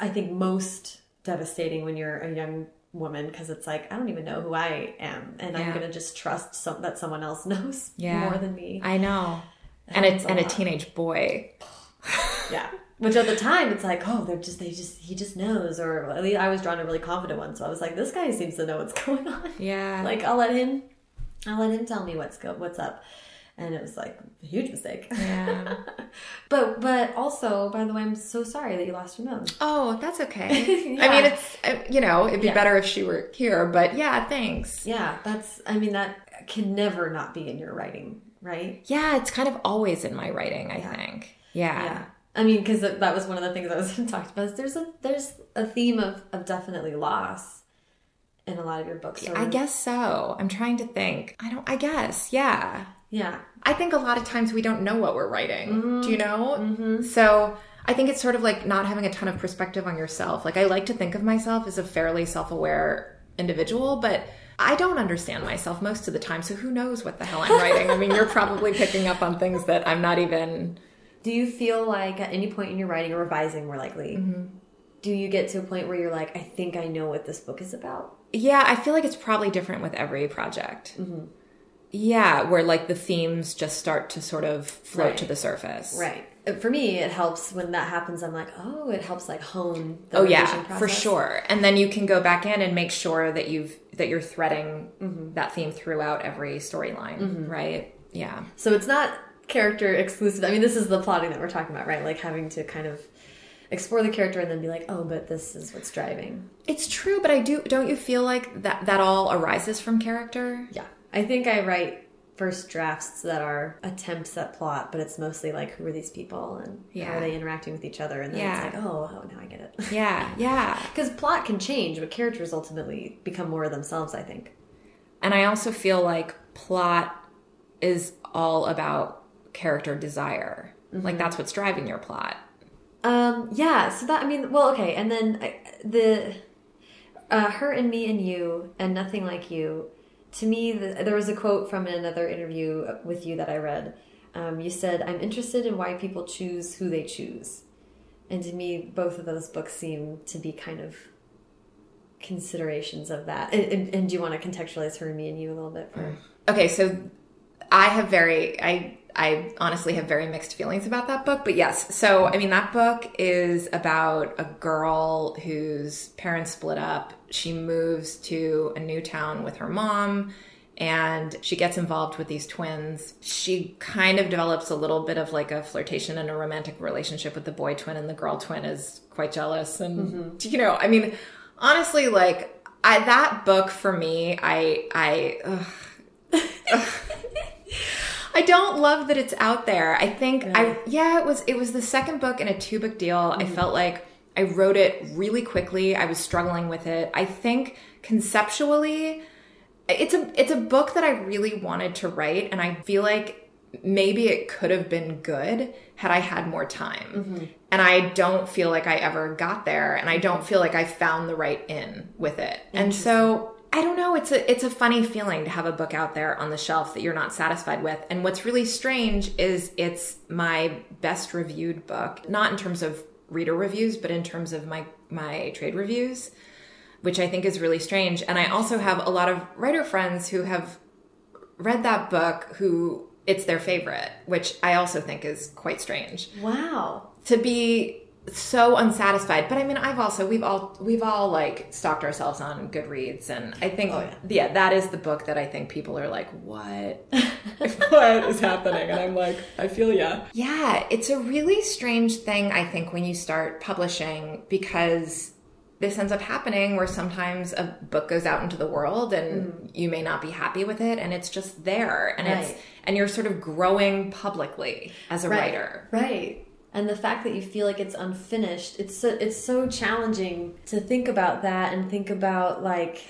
i think most devastating when you're a young woman because it's like i don't even know who i am and i'm gonna just trust some, that someone else knows Yeah. more than me I know. And a, happens a and a teenage boy. yeah which at the time it's like oh they're just they just he just knows or at least i was drawn to a really confident one so i was like this guy seems to know what's going on Yeah. like i'll let him i'll let him tell me what's go what's up and it was like a huge mistake yeah. but but also by the way i'm so sorry that you lost your mom Oh, that's okay. Yeah. I mean, it's, uh, you know, it'd be Yeah. better if she were here, but yeah, thanks. Yeah, that's, I mean, that can never not be in your writing, right? Yeah, it's kind of always in my writing, I think. Yeah. Yeah. I mean, because that was one of the things I was talking about. Is there's a there's a theme of, of definitely loss in a lot of your books. I guess so. I'm trying to think. I don't, I guess. Yeah. Yeah, I think a lot of times we don't know what we're writing. Mm-hmm. Do you know? Mm-hmm. So I think it's sort of like not having a ton of perspective on yourself. Like I like to think of myself as a fairly self-aware individual, but I don't understand myself most of the time. So who knows what the hell I'm writing? I mean, you're probably picking up on things that I'm not even. Do you feel like at any point in your writing or revising, more likely, mm-hmm. do you get to a point where you're like, I think I know what this book is about? Yeah, I feel like it's probably different with every project. Yeah, where like the themes just start to sort of float Right. to the surface. Right. For me, it helps when that happens. I'm like, oh, it helps like hone. The Oh yeah, for sure. And then you can go back in and make sure that you've that you're threading Mm-hmm. that theme throughout every storyline, right? Yeah. So it's not character exclusive. I mean, this is the plotting that we're talking about, right? Like having to kind of explore the character and then be like, oh, but this is what's driving. It's true, but I do don't you feel like that that all arises from character? Yeah. I think I write first drafts that are attempts at plot, but it's mostly like, who are these people and how are they interacting with each other? And then Yeah. it's like, oh, oh, now I get it. Yeah, yeah. Because plot can change, but characters ultimately become more of themselves, I think. And I also feel like plot is all about character desire. Mm-hmm. Like that's what's driving your plot. Um, yeah, so that, I mean, well, okay, and then I, the, uh, her and me and you and nothing like you, to me, the, there was a quote from another interview with you that I read. Um, you said, I'm interested in why people choose who they choose. And to me, both of those books seem to be kind of considerations of that. And, and, and do you want to contextualize her and me and you a little bit for? Okay, so I have very I I honestly have very mixed feelings about that book, but yes. So I mean that book is about a girl whose parents split up. She moves to a new town with her mom and she gets involved with these twins. She kind of develops a little bit of like a flirtation and a romantic relationship with the boy twin and the girl twin is quite jealous and mm-hmm. you know, I mean honestly like I that book for me, I I ugh, I don't love that it's out there. I think I yeah, it was it was the second book in a two book deal. I mm-hmm. felt like I wrote it really quickly. I was struggling with it. I think conceptually it's a it's a book that I really wanted to write and I feel like maybe it could have been good had I had more time. Mm-hmm. And I don't feel like I ever got there and I mm-hmm. don't feel like I found the right in with it. And so I don't know, it's a it's a funny feeling to have a book out there on the shelf that you're not satisfied with. And what's really strange is it's my best reviewed book, not in terms of reader reviews, but in terms of my my trade reviews, which I think is really strange. And I also have a lot of writer friends who have read that book who it's their favorite, which I also think is quite strange Wow. to be so unsatisfied. But I mean, I've also we've all we've all like stalked ourselves on Goodreads, and I think Oh, yeah. yeah. that is the book that I think people are like, what, what is happening? And I'm like, I feel yeah, yeah. It's a really strange thing. I think when you start publishing because. This ends up happening where sometimes a book goes out into the world and mm-hmm. you may not be happy with it and it's just there and it's and you're sort of growing publicly as a Right. writer. Right. And the fact that you feel like it's unfinished, it's so, it's so challenging to think about that and think about like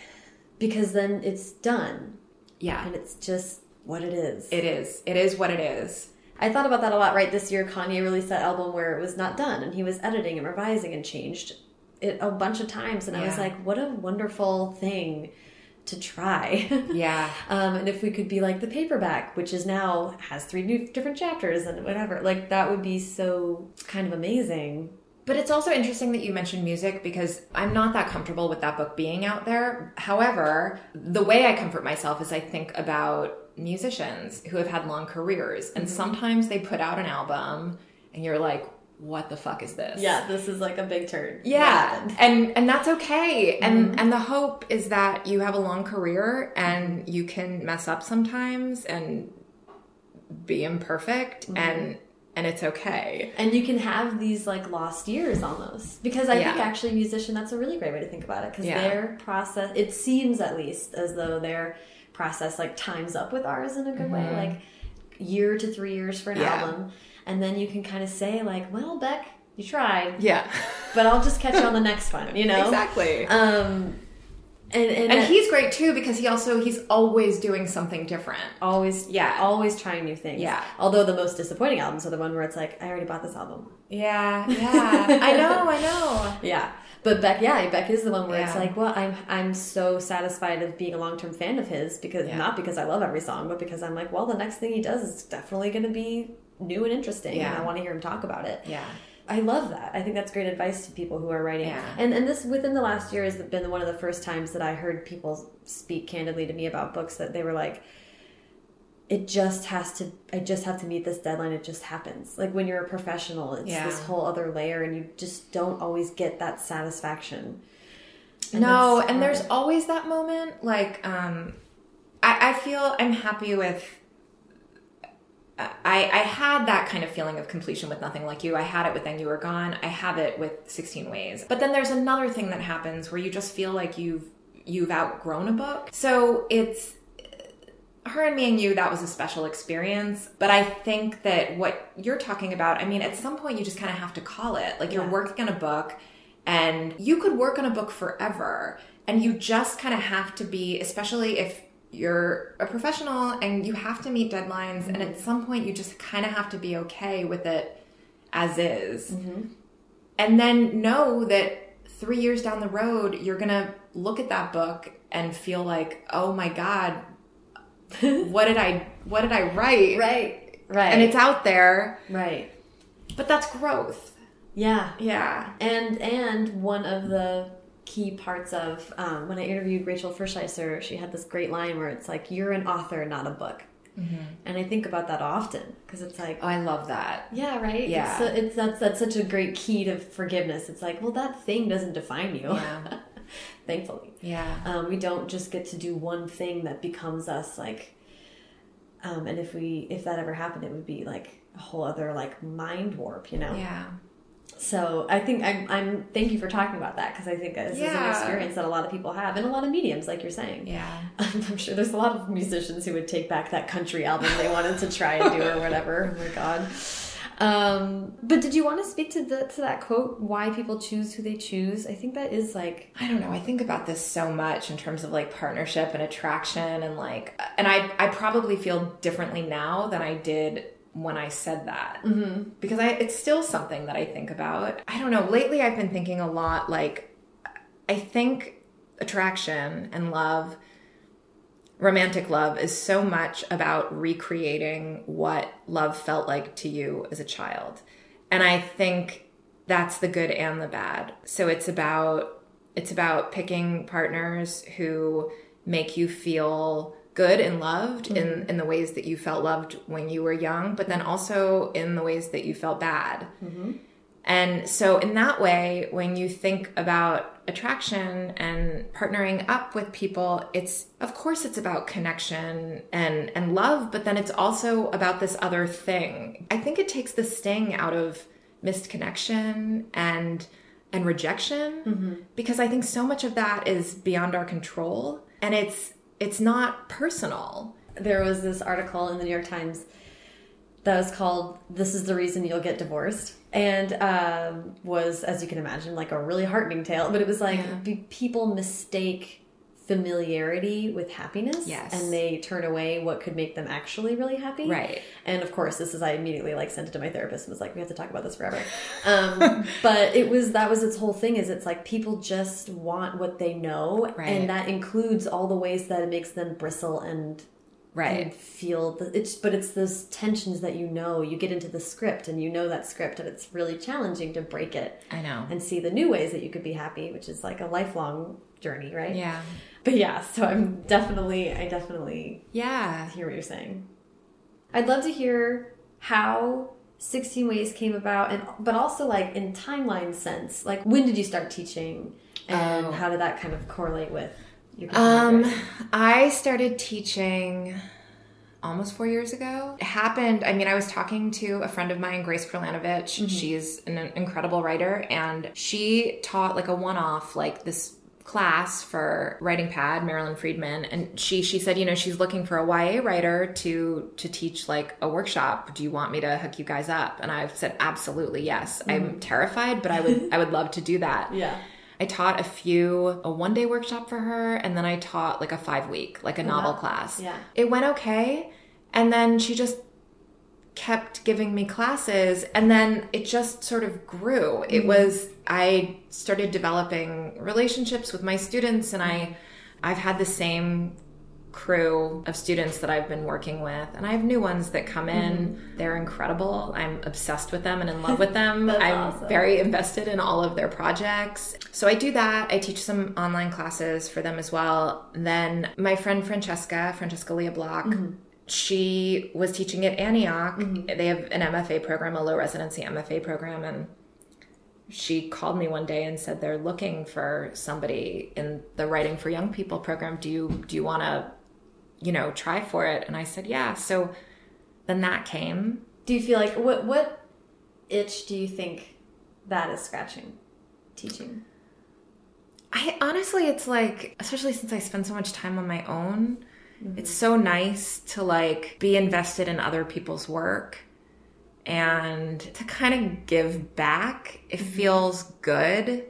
because then it's done Yeah. and it's just what it is. It is. It is what it is. I thought about that a lot right this year. Kanye released that album where it was not done and he was editing and revising and changed it a bunch of times and I was like, what a wonderful thing to try. Yeah. Um, and if we could be like the paperback, which is now has three new different chapters and whatever, like that would be so kind of amazing. But it's also interesting that you mentioned music because I'm not that comfortable with that book being out there. However, the way I comfort myself is I think about musicians who have had long careers and sometimes they put out an album and you're like, what the fuck is this? Yeah, this is like a big turn. Yeah, and and that's okay. And and the hope is that you have a long career and you can mess up sometimes and be imperfect and and it's okay. And you can have these like lost years almost. Because I think actually musician that's a really great way to think about it. Because Yeah. their process it seems at least as though their process like times up with ours in a good way. Like year to three years for an Mm-hmm. Yeah. album. And then you can kind of say like, Well, Beck, you tried. Yeah. But I'll just catch you on the next one, you know? Exactly. Um and and, and he's great too because he also he's always doing something different. always Yeah. always trying new things Yeah. although the most disappointing albums are the one where it's like i already bought this album Yeah, yeah. I know, I know. yeah but beck yeah beck is the one where it's like well i'm i'm so satisfied of being a long-term fan of his because Yeah. not because i love every song but because i'm like well the next thing he does is definitely going to be new and interesting Yeah. and i want to hear him talk about it Yeah. I love that. I think that's great advice to people who are writing. Yeah. And and this within the last year has been one of the first times that I heard people speak candidly to me about books that they were like it just has to I just have to meet this deadline it just happens. Like when you're a professional it's Yeah. this whole other layer and you just don't always get that satisfaction. And no, and there's always that moment. Like, um, I, I feel I'm happy with. I, I had that kind of feeling of completion with Nothing Like You. I had it with Then You Were Gone. I have it with 16 Ways. But then there's another thing that happens where you just feel like you've you've outgrown a book. So it's her and me and you that was a special experience but i think that what you're talking about i mean at some point you just kind of have to call it like you're Yeah. working on a book and you could work on a book forever and you just kind of have to be especially if you're a professional and you have to meet deadlines and at some point you just kind of have to be okay with it as is mm-hmm. and then know that three years down the road you're gonna look at that book and feel like oh my god what did i what did i write Right. Right. and it's out there right. but that's growth Yeah. yeah And and one of the key parts of um, when I interviewed Rachel Fershleiser, she had this great line where it's like, "You're an author, not a book." And I think about that often because it's like, oh i love that yeah, right. Yeah. It's, so, it's that's that's such a great key to forgiveness. It's like, well, that thing doesn't define you. Yeah. Thankfully, yeah um, we don't just get to do one thing that becomes us. Like, um, and if we if that ever happened, it would be like a whole other like mind warp, you know. yeah So I think I'm, I'm thank you for talking about that because I think this is an experience that a lot of people have in a lot of mediums, like you're saying. Yeah. I'm sure there's a lot of musicians who would take back that country album they wanted to try and do or whatever. Oh my god. Um, but did you want to speak to the to that quote? Why people choose who they choose? I think that is like I don't know. I think about this so much in terms of like partnership and attraction and like and I I probably feel differently now than I did when I said that. Mm-hmm. Because I it's still something that I think about. I don't know. Lately I've been thinking a lot like I think attraction and love romantic love is so much about recreating what love felt like to you as a child. And I think that's the good and the bad. So it's about it's about picking partners who make you feel good and loved in mm-hmm. in the ways that you felt loved when you were young, but then also in the ways that you felt bad. Mm-hmm. And so, in that way, when you think about attraction and partnering up with people, it's of course it's about connection and and love, but then it's also about this other thing. I think it takes the sting out of missed connection and and rejection mm-hmm. because I think so much of that is beyond our control and it's it's not personal. there was this article in the New York Times that was called "This is the reason you'll get divorced," and um, was, as you can imagine, like a really heartening tale. But it was like Yeah. people mistake familiarity with happiness, Yes. and they turn away what could make them actually really happy, Right. And of course, this is I immediately like sent it to my therapist and was like, "We have to talk about this forever." Um, but it was that was its whole thing. Is it's like people just want what they know, Right. and that includes all the ways that it makes them bristle and Right. and feel the, it's but it's those tensions that you know you get into the script and you know that script and it's really challenging to break it I know. and see the new ways that you could be happy which is like a lifelong journey right Yeah. But yeah so i'm definitely i definitely Yeah. hear what you're saying i'd love to hear how 16 ways came about and but also like in timeline sense like when did you start teaching and Oh. how did that kind of correlate with your Um? I started teaching almost four years ago. It happened. I mean, I was talking to a friend of mine, Grace Krilanovich. She's an incredible writer, and she taught like a one-off, like this class for writing pad marilyn friedman and she she said you know she's looking for a ya writer to to teach like a workshop do you want me to hook you guys up and i said absolutely yes i'm mm-hmm. terrified but i would i would love to do that yeah I taught a few, a one day workshop for her, and then I taught like a five week, like a novel class. Yeah. It went okay. And then she just kept giving me classes, and then it just sort of grew. It mm-hmm. was, I started developing relationships with my students, and I, I've had the same crew of students that I've been working with, and I have new ones that come in. Mm-hmm. They're incredible. I'm obsessed with them and in love with them. I'm awesome. very invested in all of their projects. So I do that. I teach some online classes for them as well. Then my friend Francesca, Francesca Lia Block, mm-hmm. She was teaching at Antioch. Mm-hmm. They have an MFA program, a low residency MFA program, and she called me one day and said they're looking for somebody in the writing for young people program. Do you do you want to, you know, try for it? And I said, yeah. So then that came. Do you feel like what what itch do you think that is scratching teaching? I honestly, it's like, especially since I spend so much time on my own, it's so nice to like be invested in other people's work and to kind of give back. It mm-hmm. feels good.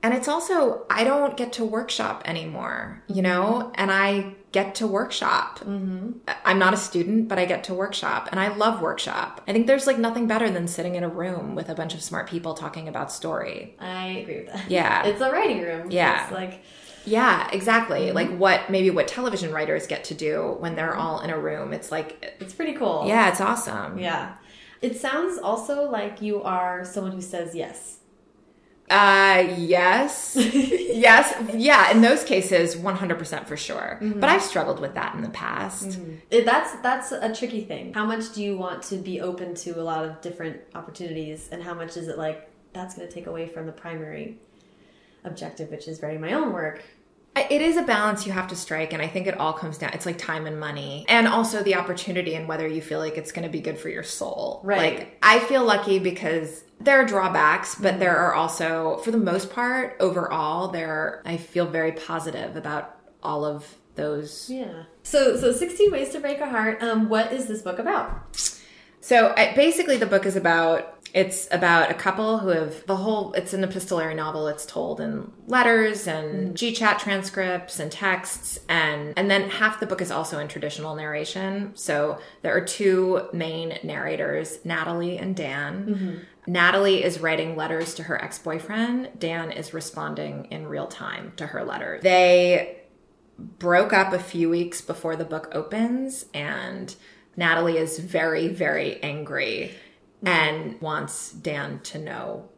And it's also, I don't get to workshop anymore, you know, and I get to workshop. Mm-hmm. I'm not a student, but I get to workshop and I love workshop. I think there's like nothing better than sitting in a room with a bunch of smart people talking about story. I agree with that. Yeah. It's a writing room. Yeah. It's like Yeah, exactly. Mm-hmm. Like what maybe what television writers get to do when they're mm-hmm. all in a room. It's like it's pretty cool. yeah, it's awesome. Yeah. It sounds also like you are someone who says yes. Uh yes. yes. Yeah, in those cases 100% for sure. Mm-hmm. But I've struggled with that in the past. It, that's that's a tricky thing. How much do you want to be open to a lot of different opportunities, and how much is it like that's going to take away from the primary objective, which is writing my own work? It is a balance you have to strike, and I think it all comes down. It's like time and money, and also the opportunity, and whether you feel like it's going to be good for your soul. Right. Like I feel lucky because there are drawbacks, but there are also, for the most part, overall, there. I feel very positive about all of those. Yeah. So, so 16 Ways to Break a Heart. Um, what is this book about? So I, basically, the book is about it's about a couple who have the whole. It's an epistolary novel. It's told in letters and mm. GChat transcripts and texts, and and then half the book is also in traditional narration. So there are two main narrators, Natalie and Dan. Mm-hmm. Natalie is writing letters to her ex boyfriend. Dan is responding in real time to her letter. They broke up a few weeks before the book opens, and Natalie is very, very angry and wants Dan to know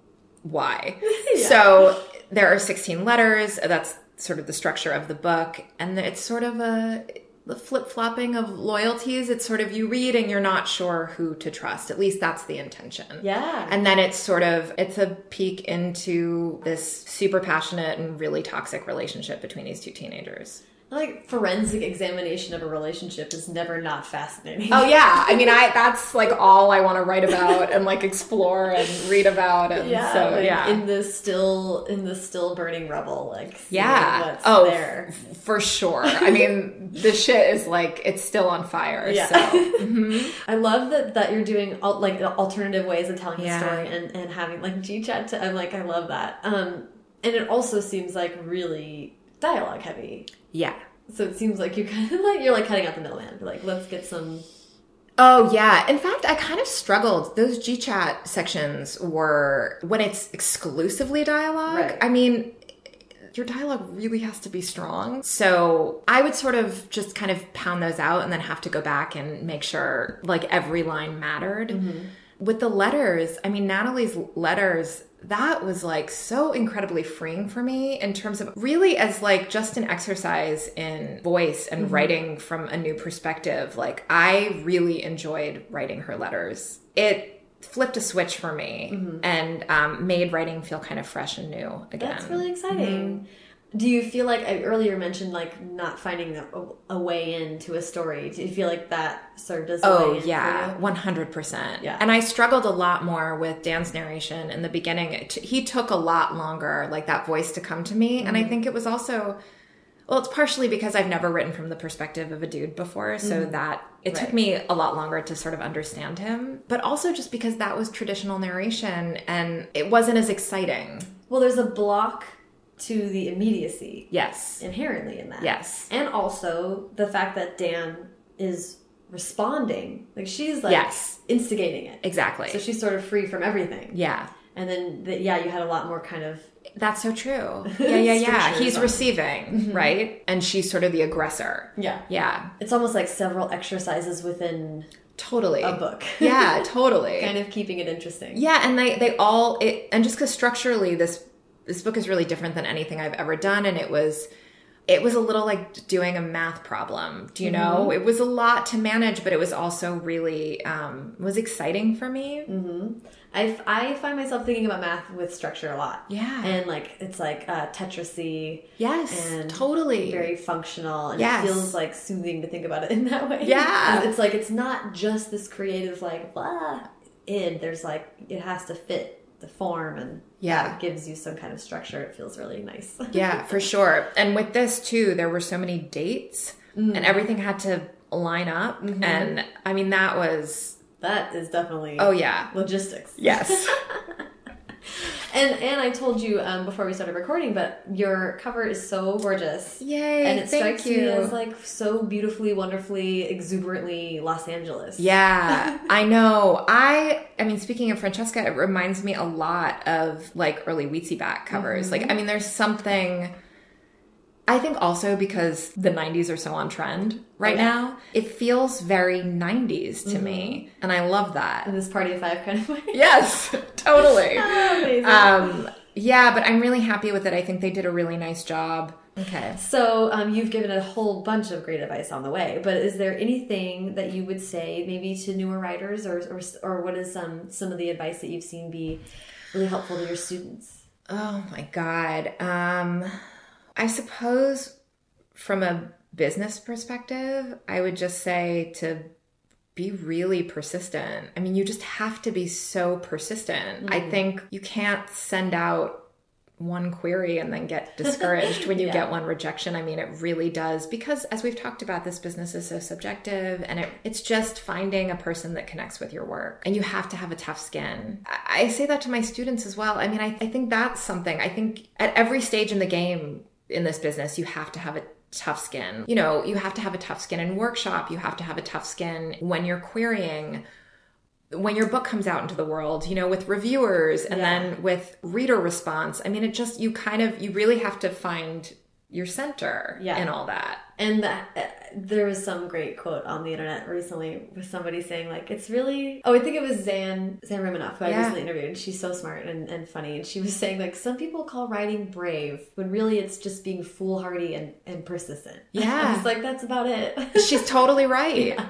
why. So there are 16 letters. That's sort of the structure of the book. And it's sort of a the flip flopping of loyalties. It's sort of you read and you're not sure who to trust. At least that's the intention. Yeah. And then it's sort of it's a peek into this super passionate and really toxic relationship between these two teenagers. Like forensic examination of a relationship is never not fascinating. Oh yeah, I mean, I that's like all I want to write about and like explore and read about, and yeah, so like, yeah, in the still in the still burning rubble, like yeah. what's oh, there. for sure. I mean, the shit is like it's still on fire. Yeah. So I love that that you're doing like alternative ways of telling Yeah. the story and and having like G chat. To, I'm like I love that. Um, and it also seems like really dialogue heavy. yeah. So it seems like you kind of like you're like cutting out the middleman. Like let's get some. Oh yeah. In fact, I kind of struggled. Those GChat sections were when it's exclusively dialogue. Right. I mean, your dialogue really has to be strong. So I would sort of just kind of pound those out and then have to go back and make sure like every line mattered. Mm-hmm. With the letters, I mean, Natalie's letters, that was like so incredibly freeing for me in terms of really as like just an exercise in voice and mm-hmm. writing from a new perspective. Like, I really enjoyed writing her letters. It flipped a switch for me mm-hmm. and um, made writing feel kind of fresh and new again. That's really exciting. Mm-hmm. Do you feel like I earlier mentioned like not finding a, a way into a story? Do you feel like that served as a Oh yeah, one hundred percent. Yeah. and I struggled a lot more with Dan's narration in the beginning. It, he took a lot longer, like that voice, to come to me, and I Mm-hmm. think it was also, well, it's partially because I've never written from the perspective of a dude before, so that it took Mm-hmm. Me a lot longer to sort of understand him. But also just because that was traditional narration, and it wasn't as exciting. Well, there's a block to the immediacy Yes, inherently in that. yes, and also the fact that Dan is responding, like she's like Yes. instigating it, exactly. so she's sort of free from everything. yeah. And then, the, yeah, you had a lot more kind of That's so true. Yeah, yeah, yeah. He's on- receiving, mm-hmm. right? And she's sort of the aggressor. yeah. Yeah, It's almost like several exercises within totally. a book. Yeah, totally. kind of keeping it interesting. Yeah, and they they all it and just because structurally this this book is really different than anything I've ever done, and it was it was a little like doing a math problem. Do you Mm-hmm. know? It was a lot to manage, but it was also really um, was exciting for me. I, I find myself thinking about math with structure a lot. Yeah. And like, it's like uh, Tetrisy. Yes, And totally. Very functional. And Yes. it feels like soothing to think about it in that way. Yeah. It's like, it's not just this creative, like, blah, id. There's like, it has to fit the form and Yeah. that gives you some kind of structure. It feels really nice. Yeah, for sure. And with this too, there were so many dates Mm. and everything had to line up. Mm-hmm. And I mean, that was, that is definitely oh yeah. logistics. Yes. And and I told you um, before we started recording, but your cover is so gorgeous. Yay. and it thank strikes you. me as like so beautifully, wonderfully, exuberantly Los Angeles. Yeah, I know. I I mean, speaking of Francesca, it reminds me a lot of like early Weetzie Bat covers. Like, I mean, there's something. I think also because the 90s are so on trend right Yeah. now, it feels very 90s to me, and I love that. in this party of five kind of way. Yes, totally. Um, yeah, but I'm really happy with it. I think they did a really nice job. Okay. so um, you've given a whole bunch of great advice on the way, but is there anything that you would say maybe to newer writers, or or, or what is um, some of the advice that you've seen be really helpful to your students? Oh my god. Um I suppose from a business perspective, I would just say to be really persistent. I mean, you just have to be so persistent. Mm. I think you can't send out one query and then get discouraged when you yeah. get one rejection. I mean, it really does because as we've talked about, this business is so subjective and it, it's just finding a person that connects with your work and you have to have a tough skin. I, I say that to my students as well. I mean, I, I think that's something. I think at every stage in the game in this business, you have to have a tough skin. You know, you have to have a tough skin in workshop. You have to have a tough skin when you're querying when your book comes out into the world, you know, with reviewers and yeah. then with reader response. I mean, it just, you kind of, you really have to find your center yeah. and all that. And that, uh, there was some great quote on the internet recently with somebody saying like, it's really, oh, I think it was Zan, Zan Romanoff, who yeah. I recently interviewed. And she's so smart and, and funny. And she was saying like, some people call writing brave when really it's just being foolhardy and, and persistent. Yeah. it's like, that's about it. she's totally right. yeah.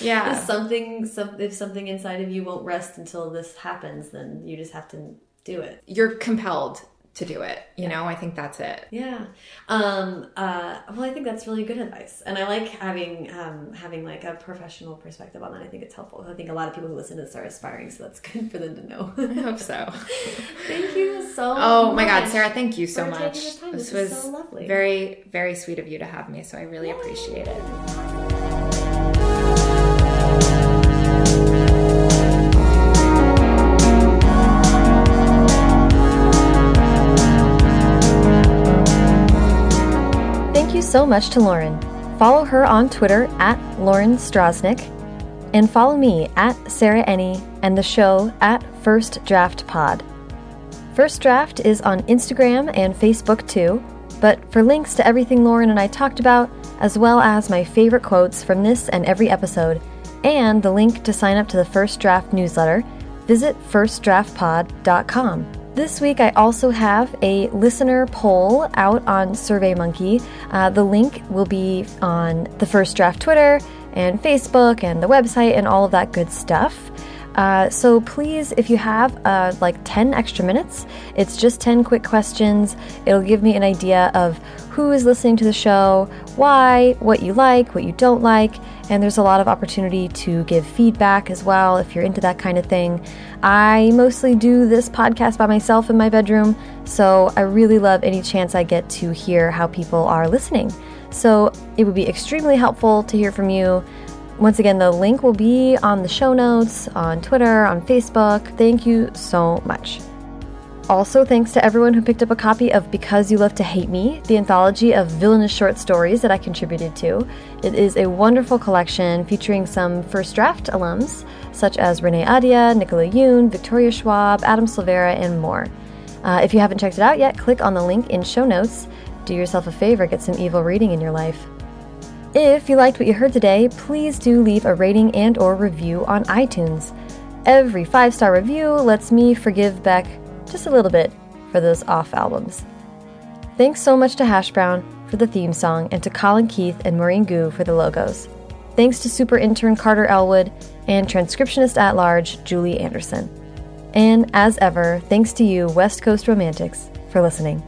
yeah. If something, some, if something inside of you won't rest until this happens, then you just have to do it. You're compelled to do it. You yeah. know, I think that's it. Yeah. Um, uh, well, I think that's really good advice, and I like having um, having like a professional perspective on that. I think it's helpful. I think a lot of people who listen to this are aspiring, so that's good for them to know. I hope so. thank you so. Much. Oh my God, Sarah! Thank you so much. This, this was so very, very sweet of you to have me. So I really Yay. appreciate it. So much to Lauren. Follow her on Twitter at Lauren Strasnick, and follow me at Sarah Enni and the show at First Draft Pod. First Draft is on Instagram and Facebook too, but for links to everything Lauren and I talked about, as well as my favorite quotes from this and every episode, and the link to sign up to the First Draft newsletter, visit firstdraftpod.com. This week, I also have a listener poll out on SurveyMonkey. Uh, the link will be on the First Draft Twitter and Facebook and the website and all of that good stuff. Uh, so please, if you have uh, like 10 extra minutes, it's just 10 quick questions. It'll give me an idea of who is listening to the show, why, what you like, what you don't like, and there's a lot of opportunity to give feedback as well if you're into that kind of thing. I mostly do this podcast by myself in my bedroom, so I really love any chance I get to hear how people are listening. So it would be extremely helpful to hear from you. Once again, the link will be on the show notes, on Twitter, on Facebook. Thank you so much. Also, thanks to everyone who picked up a copy of Because You Love to Hate Me, the anthology of villainous short stories that I contributed to. It is a wonderful collection featuring some first draft alums, such as Renee Ahdieh, Nicola Yoon, Victoria Schwab, Adam Silvera, and more. Uh, if you haven't checked it out yet, click on the link in show notes. Do yourself a favor, get some evil reading in your life. If you liked what you heard today, please do leave a rating and or review on iTunes. Every five-star review lets me forgive Beck just a little bit for those off albums. Thanks so much to Hash Brown for the theme song and to Colin Keith and Maureen Gu for the logos. Thanks to super intern Carter Elwood and transcriptionist at large Julie Anderson. And as ever, thanks to you, West Coast Romantics, for listening.